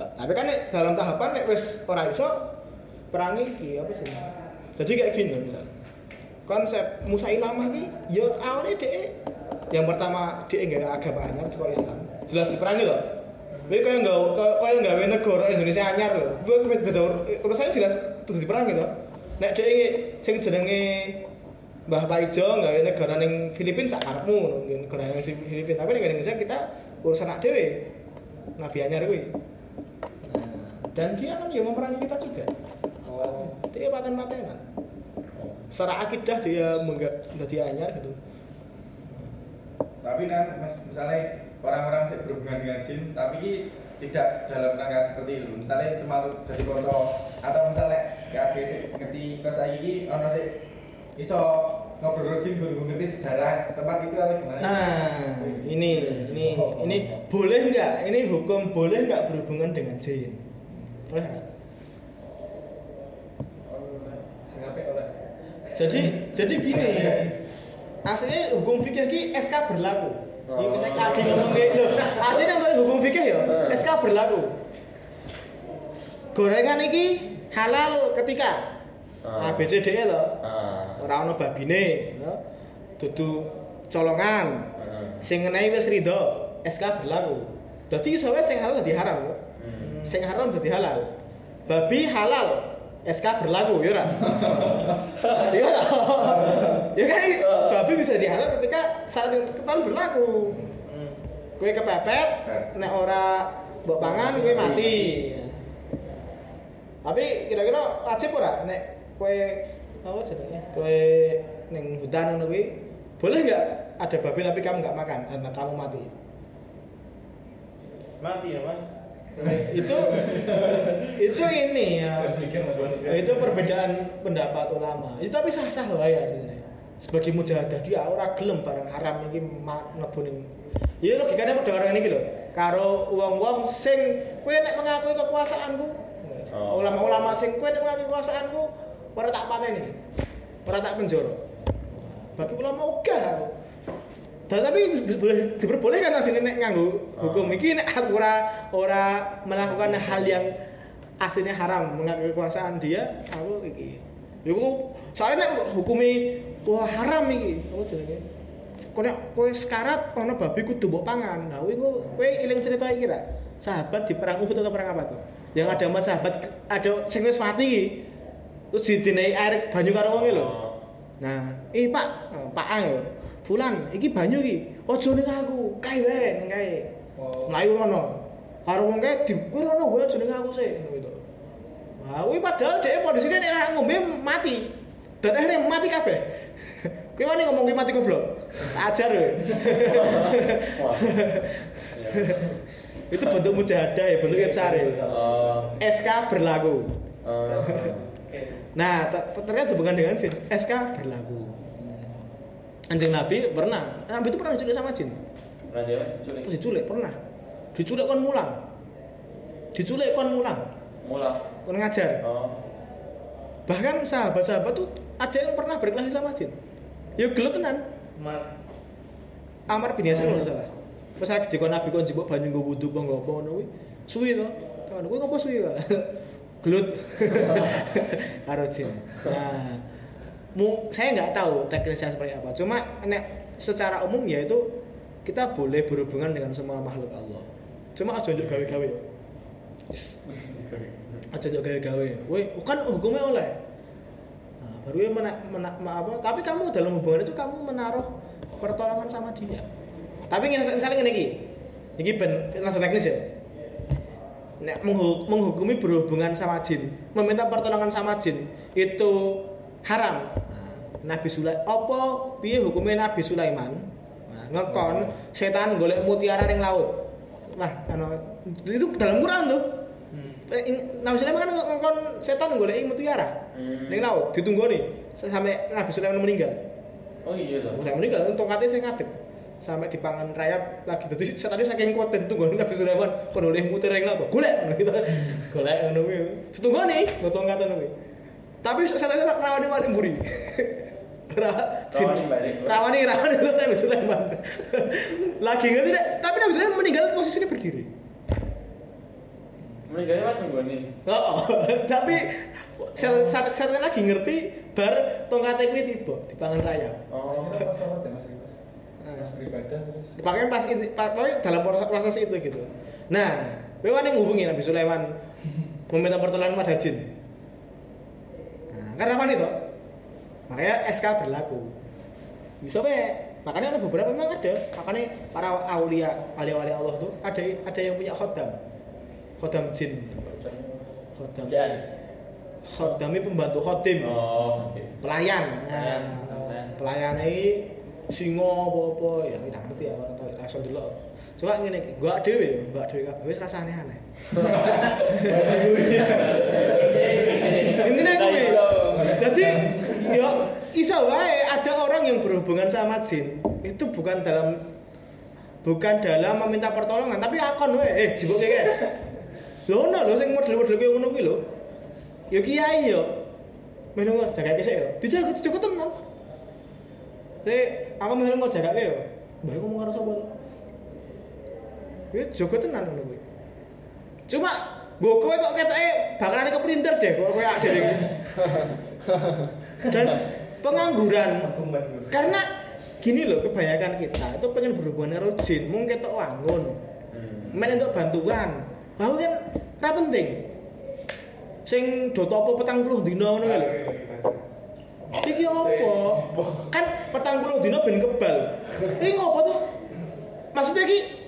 Tapi kan dalam tahapan nek wis ora iso perangi iki apa sih? Jadi kayak gini misal. Konsep Musa Ilamah iki ya awalnya dek yang pertama dia nggak agama anyar saka Islam. Jelas diperangi loh. Kowe kaya nggak kaya nggawe negara Indonesia anyar loh. Kowe beda urusannya jelas kudu diperangi loh. Nek dhek sing jenenge Mbah Paijo nggawe negara ning Filipina sak karepmu ngono negara yang Filipina. Tapi ning Indonesia kita urusan nak dhewe. Nabi anyar kuwi. Nah, dan dia kan ya memerangi kita juga. Oh. Dia paten-patenan. Secara akidah dia menggak menjadi anyar gitu. Tapi nah, mas, misalnya orang-orang yang berhubungan dengan jin, tapi tidak dalam rangka seperti itu. Misalnya cuma jadi konco atau misalnya gak ada sih ngerti saya ini, ono sih iso ngobrol jin guru ngerti sejarah tempat itu atau gimana? Nah, ini ini ini boleh nggak? Ini hukum boleh nggak berhubungan dengan jin? Boleh nggak? Jadi jadi gini, aslinya hukum fikih ki SK berlaku. Ini Oh. tadi ngomong namanya hukum fikih ya, SK berlaku. Gorengan iki halal ketika Ah. A B C D E loh. Ora ono babine, ya. Dudu colongan. Sing ngenehi wis ridho, SK berlaku. Dadi iso wae sing halal dadi haram. Hmm. Sing haram dadi halal. Babi halal, SK berlaku ya ora? Toh? Ya kan babi bisa jadi halal ketika syarat yang ketentuan berlaku. Kue kepepet, nek ora mbok pangan kue mati. Tapi kira-kira wajib ora nek kue apa jenenge? Kue ning hutan ngono kuwi boleh nggak ada babi tapi kamu nggak makan karena kamu mati? Mati ya, Mas. itu itu ini ya Saya pikir membuat Nah, itu perbedaan pendapat ulama itu tapi sah sah wae ya sebenarnya sebagai mujahadah dia ora gelem barang haram iki ma- ngebuning iya logikanya pada orang ini gitu karo uang-uang sing kowe nek mengakui kekuasaanku Oh. ulama-ulama sing kowe nek mengakui kekuasaanku ora tak pateni ora tak penjara. Bagi ulama ogah Dan tapi boleh diperbolehkan asline nek nganggo hukum. Oh. iki nek aku ora ora melakukan hal yang aslinya haram mengakui kekuasaan dia aku iki. Iku soalnya nek hukumi wah haram iki. Apa jenenge? Kok nek kowe sekarat ana babi kudu mbok pangan. Nah kuwi kowe eling cerita iki ra? Sahabat di perang Uhud atau perang apa tuh? Yang ada empat sahabat ada sing wis mati iki terus didinehi air banyu karo wong lho Oh. Nah, eh Pak, oh, Pak Ang. Fulan, iki banyu iki. Aja ning aku, kae wae ning kae. Oh. Mlayu rono. Karo wong kae di kuwi rono wae aja ning aku sih gitu. Wah, kuwi padahal dhek posisine nek ora ngombe mati. Dan akhirnya mati kabeh. Kuwi wani ngomong kuwi mati goblok. Ajar. Wah. Itu bentuk mujahadah ya, bentuk itsar ya. Oh. SK berlaku. Oh. Nah, ter- ternyata hubungan dengan jin. SK berlaku. Anjing Nabi pernah. Nabi itu pernah diculik sama jin. Pernah dia diculik pernah. Diculik kon mulang. Diculik kon mulang. Mulang. Kon ngajar. Oh. Bahkan sahabat-sahabat tuh ada yang pernah berkelahi sama jin. Ya gelut tenan. Mat. Amar bin Yasir kalau salah. Pas lagi dikon Nabi kon jebok banyu nggo wudu apa ngono kuwi. Suwi to. Teman kuwi ngopo suwi, Pak? Gelut. Karo jin. Nah, mu, saya nggak tahu teknisnya seperti apa. Cuma nek secara umum ya itu kita boleh berhubungan dengan semua makhluk Allah. Cuma aja njuk gawe-gawe. Aja njuk gawe-gawe. Woi, kan hukumnya oleh. Nah, baru ya mena, mena- ma- apa? Tapi kamu dalam hubungan itu kamu menaruh pertolongan sama dia. Tapi ngene- misalnya ngene iki. Iki ben langsung teknis ya. Nek menghu- menghukumi berhubungan sama jin, meminta pertolongan sama jin itu haram. Nah, Nabi Sulaiman apa piye hukumnya Nabi Sulaiman? Nah, ngekon setan golek mutiara ning laut. Wah, anu itu dalam Quran tuh. Hmm. Eh, Nabi Sulaiman kan ngekon setan golek mutiara Hmm. ning laut, ditunggu nih sampai Nabi Sulaiman meninggal. Oh iya toh. Saya meninggal tongkatnya saya ngadep. Sampai dipangan rayap lagi. Dadi tadi saking kuat dan tunggu Nabi Sulaiman kono oleh muter ing laut golek gitu. Golek ngono kuwi. Setunggone gotong kata kuwi. Tapi setan itu rawani wali mburi. Rawani balik. rawani rawani itu Nabi Sulaiman. Lagi ngerti deh tapi Nabi Sulaiman meninggal posisinya berdiri. Meninggalnya pas minggu ini. Oh, tapi saat saat lagi ngerti bar tongkatnya kuwi tiba di pangan rayap. Oh. Sholat ya mas beribadah pas ini, dalam proses, proses itu gitu. Nah, kowe wani ngubungi Nabi Sulaiman meminta pertolongan pada jin. Nah, karena apa itu? Makanya SK berlaku. Bisa be. Makanya ada beberapa memang ada. Makanya para aulia, wali-wali Allah tuh ada ada yang punya khodam. Khodam jin. Khodam. Jan. Khodami pembantu khodim. Oh, oke. pelayan Pelayan, nah, pelayan. pelayan ini singo apa-apa ya tidak ngerti ya orang tahu rasa dulu coba ngene iki gua dhewe gua dhewe kabeh wis rasane aneh. Intinya kuwi. jadi ya iso wae ada orang yang berhubungan sama jin itu bukan dalam bukan dalam meminta pertolongan tapi akon wae. Eh jebuk kayak lho ono lho sing model-model kayak ngono kuwi lho. Ya kiai yo melu kok jaga kesek yo dijaga dijaga tenan Nek aku melu kok jaga yo mbah aku mau karo sapa to? Ya jaga tenan ngono kuwi. Cuma Gue kowe kok ketoke bakalan keprinter deh, kok kowe ade iki. Dan pengangguran. Karena gini loh kebanyakan kita itu pengen berhubungan karo jin mung ketok wangun. Hmm. main untuk bantuan. Bahwa kan ra penting. Sing do topo petang puluh dino ngono lho iki apa? Kan petang puluh dino ben kebal. Ini ngopo tuh maksudnya iki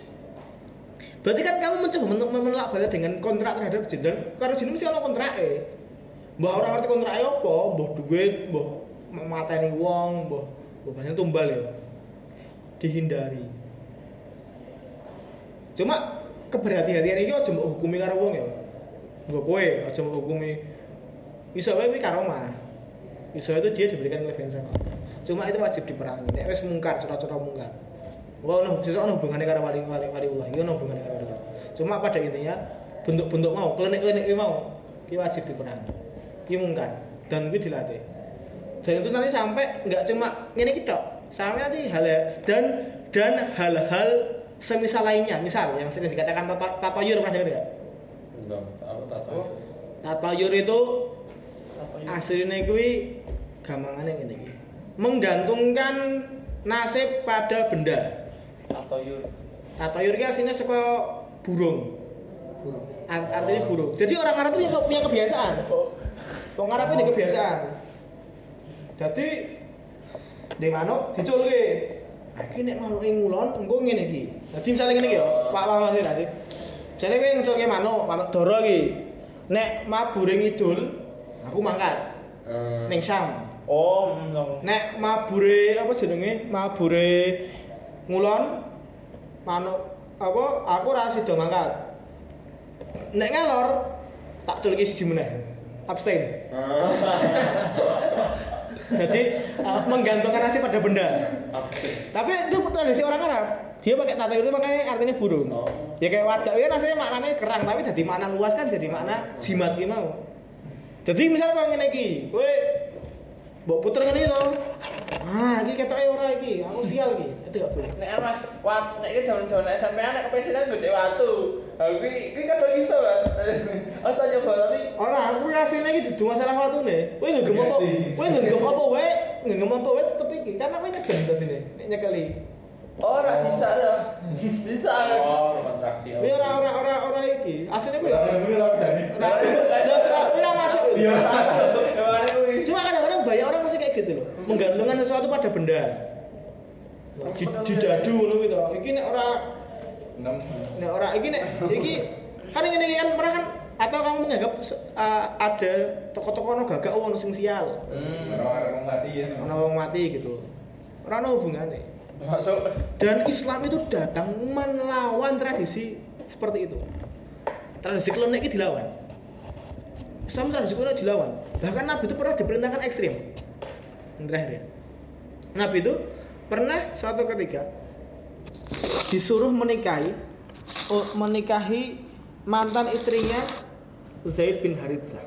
berarti kan kamu mencoba men- men- menelak balik dengan kontrak terhadap dan karo jin mesti ono kontrake. Mbah orang ngerti kontrak apa? Mbah duit mbah mateni wong mbah mbah banyak tumbal ya. Dihindari. Cuma keberhati-hatian ini aja mau hukumi karo wong ya. Mbok kowe aja mau hukumi. Iso wae kuwi karomah iso itu dia diberikan kelebihan sama Allah. cuma itu wajib diperangi nek wis mungkar cara-cara mungkar Wah, no, sesuk ono hubungannya karo wali wali wali Allah, iya ono hubungannya karo wali Allah. Cuma pada intinya bentuk-bentuk mau, klinik-klinik ini mau, ini wajib diperangi. Ini mungkar dan ini dilatih. Dan itu nanti sampai nggak cuma ini kita, sampai nanti hal dan dan hal-hal semisal lainnya, misal yang sering dikatakan tato, tatoyur pernah dengar nggak? Enggak, apa tato? Oh. Tatoyur itu aslinya kuwi gampangannya ngene iki. Menggantungkan nasib pada benda. Tatoyur. Tatoyur iki aslinya saka burung. Burung. Art- artinya burung. Jadi orang Arab itu punya kebiasaan. Wong Arab ini kebiasaan. Jadi di mana diculke. Nah, iki nek manuke ngulon engko ngene iki. Dadi misale ngene iki ya, Pak Pak Mas sih. Jane kowe ngeculke manuk, manuk dara iki. Nek mabure ngidul, aku mangkat Hmm. ning Syam. Oh, Nek mabure apa jenenge? Mabure ngulon manuk apa aku ora sida mangkat. Nek ngalor tak culki siji meneh. Abstain. Jadi uh, menggantungkan nasib pada benda. Abstain. Tapi itu tradisi orang Arab. Dia pakai tata itu makanya artinya burung. Oh. Ya kayak wadak ya rasanya maknanya kerang tapi jadi makna luas kan jadi makna jimat ki mau. Jadi misalnya kalau ngene iki, kowe mbok puter ngene to. Ah, iki ketoke ora iki, aku sial iki. Itu gak boleh. Nek Mas, wat nek iki jaman-jaman SMP anak kepresidenan gede watu. Ha kuwi kuwi kadang iso, Mas. Aku tanya barani Ora, aku asline iki dudu masalah watune. Kowe nggem apa? Kowe nggem apa wae, nggem apa wae tetep iki. Karena kowe ngedem dadine, nek nyekeli. ora bisa ya. Bisa. Oh, kontraksi. Kowe ora ora ora ora iki. Asline Kalau ora ini ora ora ora masuk. Iya. Kuwi. Cuma kadang-kadang banyak orang masih kayak gitu loh, menggantungkan sesuatu pada benda. Di, di dadu ngono gitu. Iki nek ora Enam. nek ora iki nek iki kan ngene iki kan pernah kan atau kamu menganggap uh, ada toko-toko ono gagak ono sing sial. Hmm. Orang-orang mau mati ya. Ono wong mati gitu. Ora ono hubungannya. Masuk. Dan Islam itu datang melawan tradisi seperti itu. Tradisi klenik itu dilawan. Islam tradisi klenik dilawan. Bahkan Nabi itu pernah diperintahkan ekstrim. Yang terakhir ya. Nabi itu pernah suatu ketika disuruh menikahi oh, menikahi mantan istrinya Zaid bin Harithah.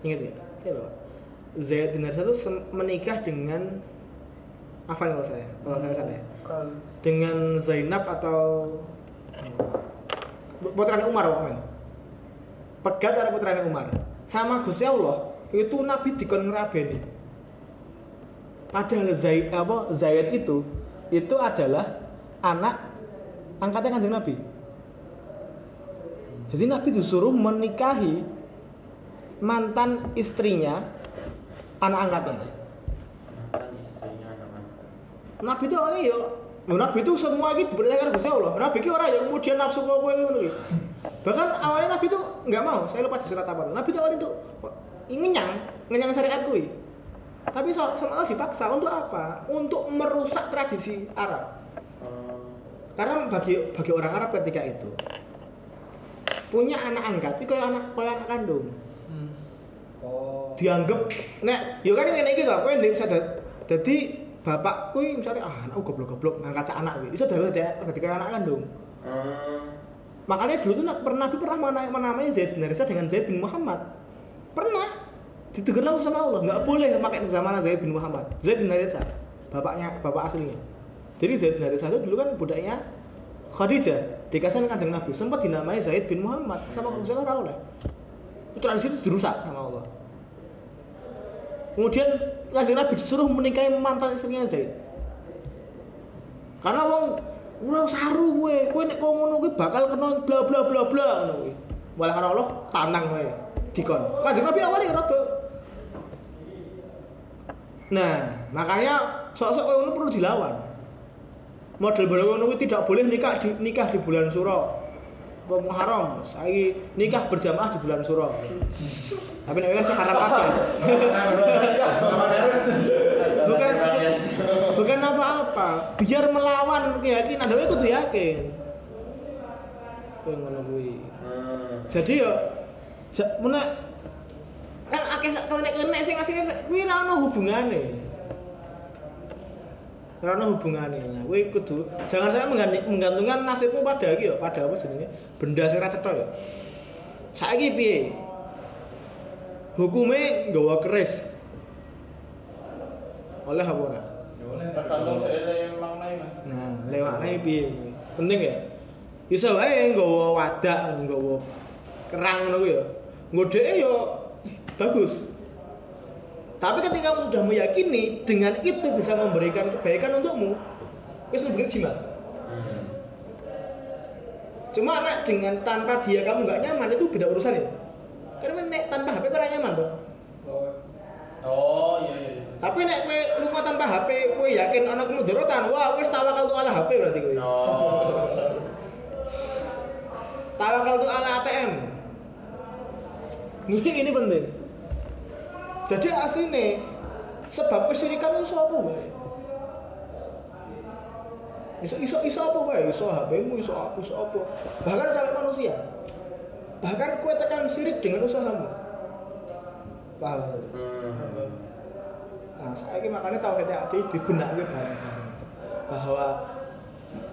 Ingat ya? Siapa? Zaid bin Harithah itu menikah dengan apa kalau saya? Kalau saya salah ya. Dengan Zainab atau putranya Umar Pak Men. Pegat ada putranya Umar. Sama Gusti Allah itu Nabi dikon ngrabeni. Padahal Zaid apa Zaid itu itu adalah anak angkatnya kanjeng Nabi. Jadi Nabi disuruh menikahi mantan istrinya anak angkatnya. Nabi itu awalnya ya Nabi itu semua gitu diperintahkan Gusti Allah. Nabi itu orang yang kemudian nafsu kowe ngono Bahkan awalnya Nabi itu nggak mau, saya lupa di surat apa. Nabi itu awalnya itu ngenyang, ngenyang syariat gue. Tapi sama Allah dipaksa untuk apa? Untuk merusak tradisi Arab. Karena bagi bagi orang Arab ketika itu punya anak angkat itu kayak anak kayak anak kandung. Dianggap nek yo kan ngene iki to, kowe ndek bisa dadi bapak kuwi misalnya ah anak goblok-goblok ngangkat sak anak kuwi. Iso dadi ketika anak kandung. Hmm. Makanya dulu tuh pernah Nabi pernah menamai Zaid bin Harithah dengan Zaid bin Muhammad. Pernah ditegur sama Allah, nggak boleh pakai zaman Zaid bin Muhammad. Zaid bin Harithah, bapaknya, bapak aslinya. Jadi Zaid bin Harithah itu dulu kan budaknya Khadijah dikasih kanjeng Nabi sempat dinamai Zaid bin Muhammad sama Rasulullah ora oleh. Tradisi itu dirusak sama Allah. Kemudian kanjeng Nabi disuruh menikahi mantan istrinya Zaid. Karena wong ora saru kowe, kowe nek kok ngono kuwi bakal kena bla bla bla bla ngono kuwi. Malah karo Allah tanang kowe dikon. Kanjeng Nabi awalnya rada. Nah, makanya sok-sok kowe perlu dilawan. Model ngono tidak boleh nikah di, nikah di bulan suro. Muharram, saya nikah berjamaah di bulan suro. Tapi nek sih haram kabeh. bukan bukan apa-apa, biar melawan keyakinan, dhewe kudu yakin. Kowe ngono kuwi. Hmm. Jadi yo mana kan akeh klenek-klenek sing asline kuwi ora ono hubungane. karena hubungannya nah, kowe kudu jangan saya menggantungkan nasibmu pada iki ya pada apa jenenge benda sing ra cetha ya saiki piye hukume nggawa keris oleh apa ora tergantung dhek maknane Mas nah lewat piye penting ya iso wae nggawa wadak nggawa kerang ngono ya nggo ya bagus tapi ketika kamu sudah meyakini dengan itu bisa memberikan kebaikan untukmu, itu sebenarnya jimat. Hmm. Cuma nak dengan tanpa dia kamu nggak nyaman itu beda urusan ya. Karena nek tanpa HP kurang nyaman tuh. Oh. Oh iya iya. Tapi nek kowe lunga tanpa HP, kowe yakin anak dorotan, wah wis tawakal tuh ala HP berarti kowe. Oh. tawakal tuh ala ATM. Ini ini penting. Jadi aslinya sebab kesyirikan itu apa wae? Iso iso iso apa wae? Iso HP-mu, iso apa, iso apa. Bahkan sampai manusia. Bahkan kue tekan sirik dengan usahamu. Paham? Hmm. Saya ini makanya tahu kita di dibenaknya bareng-bareng bahwa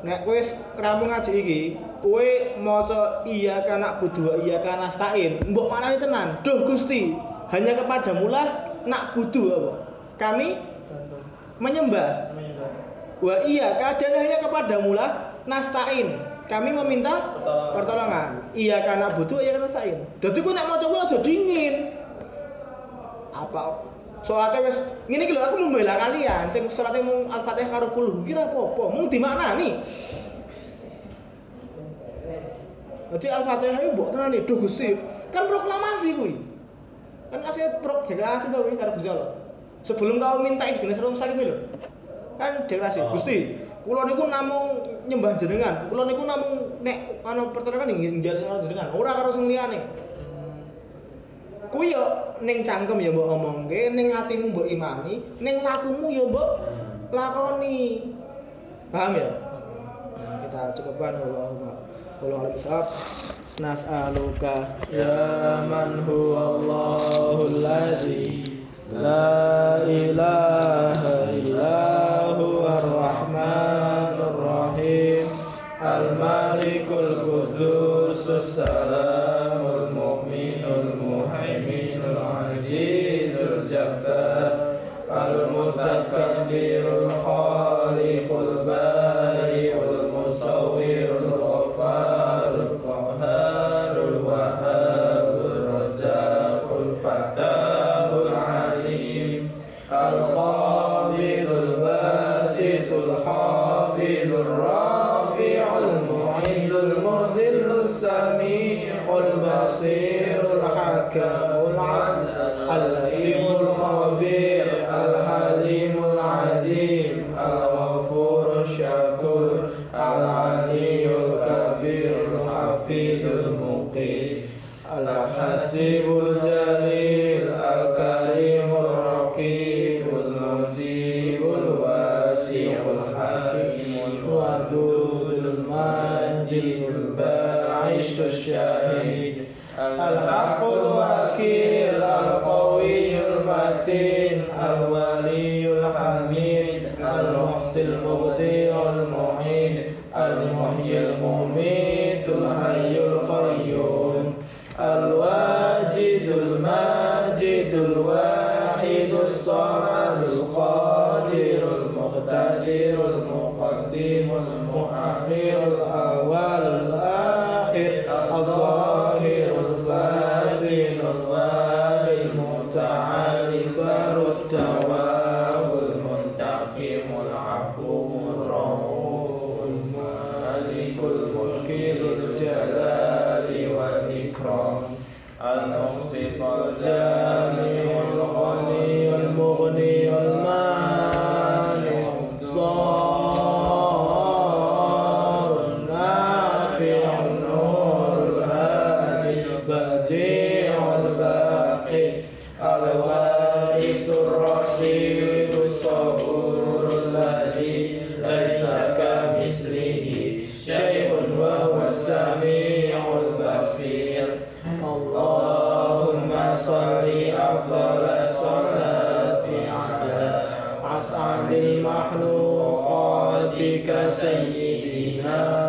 nek kowe rampung ngaji iki, kowe maca iya kana budu iya kana stain, mbok manani tenan. Duh Gusti, hanya kepada mulah nak budu apa? Kami menyembah. Wa iya keadaan hanya kepada mulah nastain. Kami meminta pertolongan. Iya karena butuh, iya karena nastain. Jadi ku nak mau coba aja dingin. Apa Sholatnya wes ngene iki lho aku membela kalian. Sing sholatnya mung Al-Fatihah karo kul kira apa-apa, mung dimaknani. Jadi Al-Fatihah itu mbok tenane, duh Gusti, kan proklamasi kuwi. Kan kasih pro deklarasi tau ini karo Gusti Allah. Sebelum kau minta jenis rumah sakit lho. Kan deklarasi oh. Gusti kula niku namung nyembah jenengan kula niku namung nek ana pertolongan nggih jenengan. Ora karo sing liyane Kuwi yo ya, ning cangkem yo mbok omongke, ning atimu mbok imani, ning lakumu yo mbok lakoni. Paham ya? Nah, kita cukupan Allahumma. Wallahu a'lam. Nas'aluka ya man huwa Allahul ladzi la ilaha illa huwa rahmanur rahim al malikul qudus salam Thank you. Uh, الحق الوكيل القوي المتين الولي الحميد المحصي المبدئ المعين المحيي المميت الحي القيوم الواجد الماجد الواحد الصمد القادر المقتدر المقدم المؤخر जा المخلوقات كسيدنا.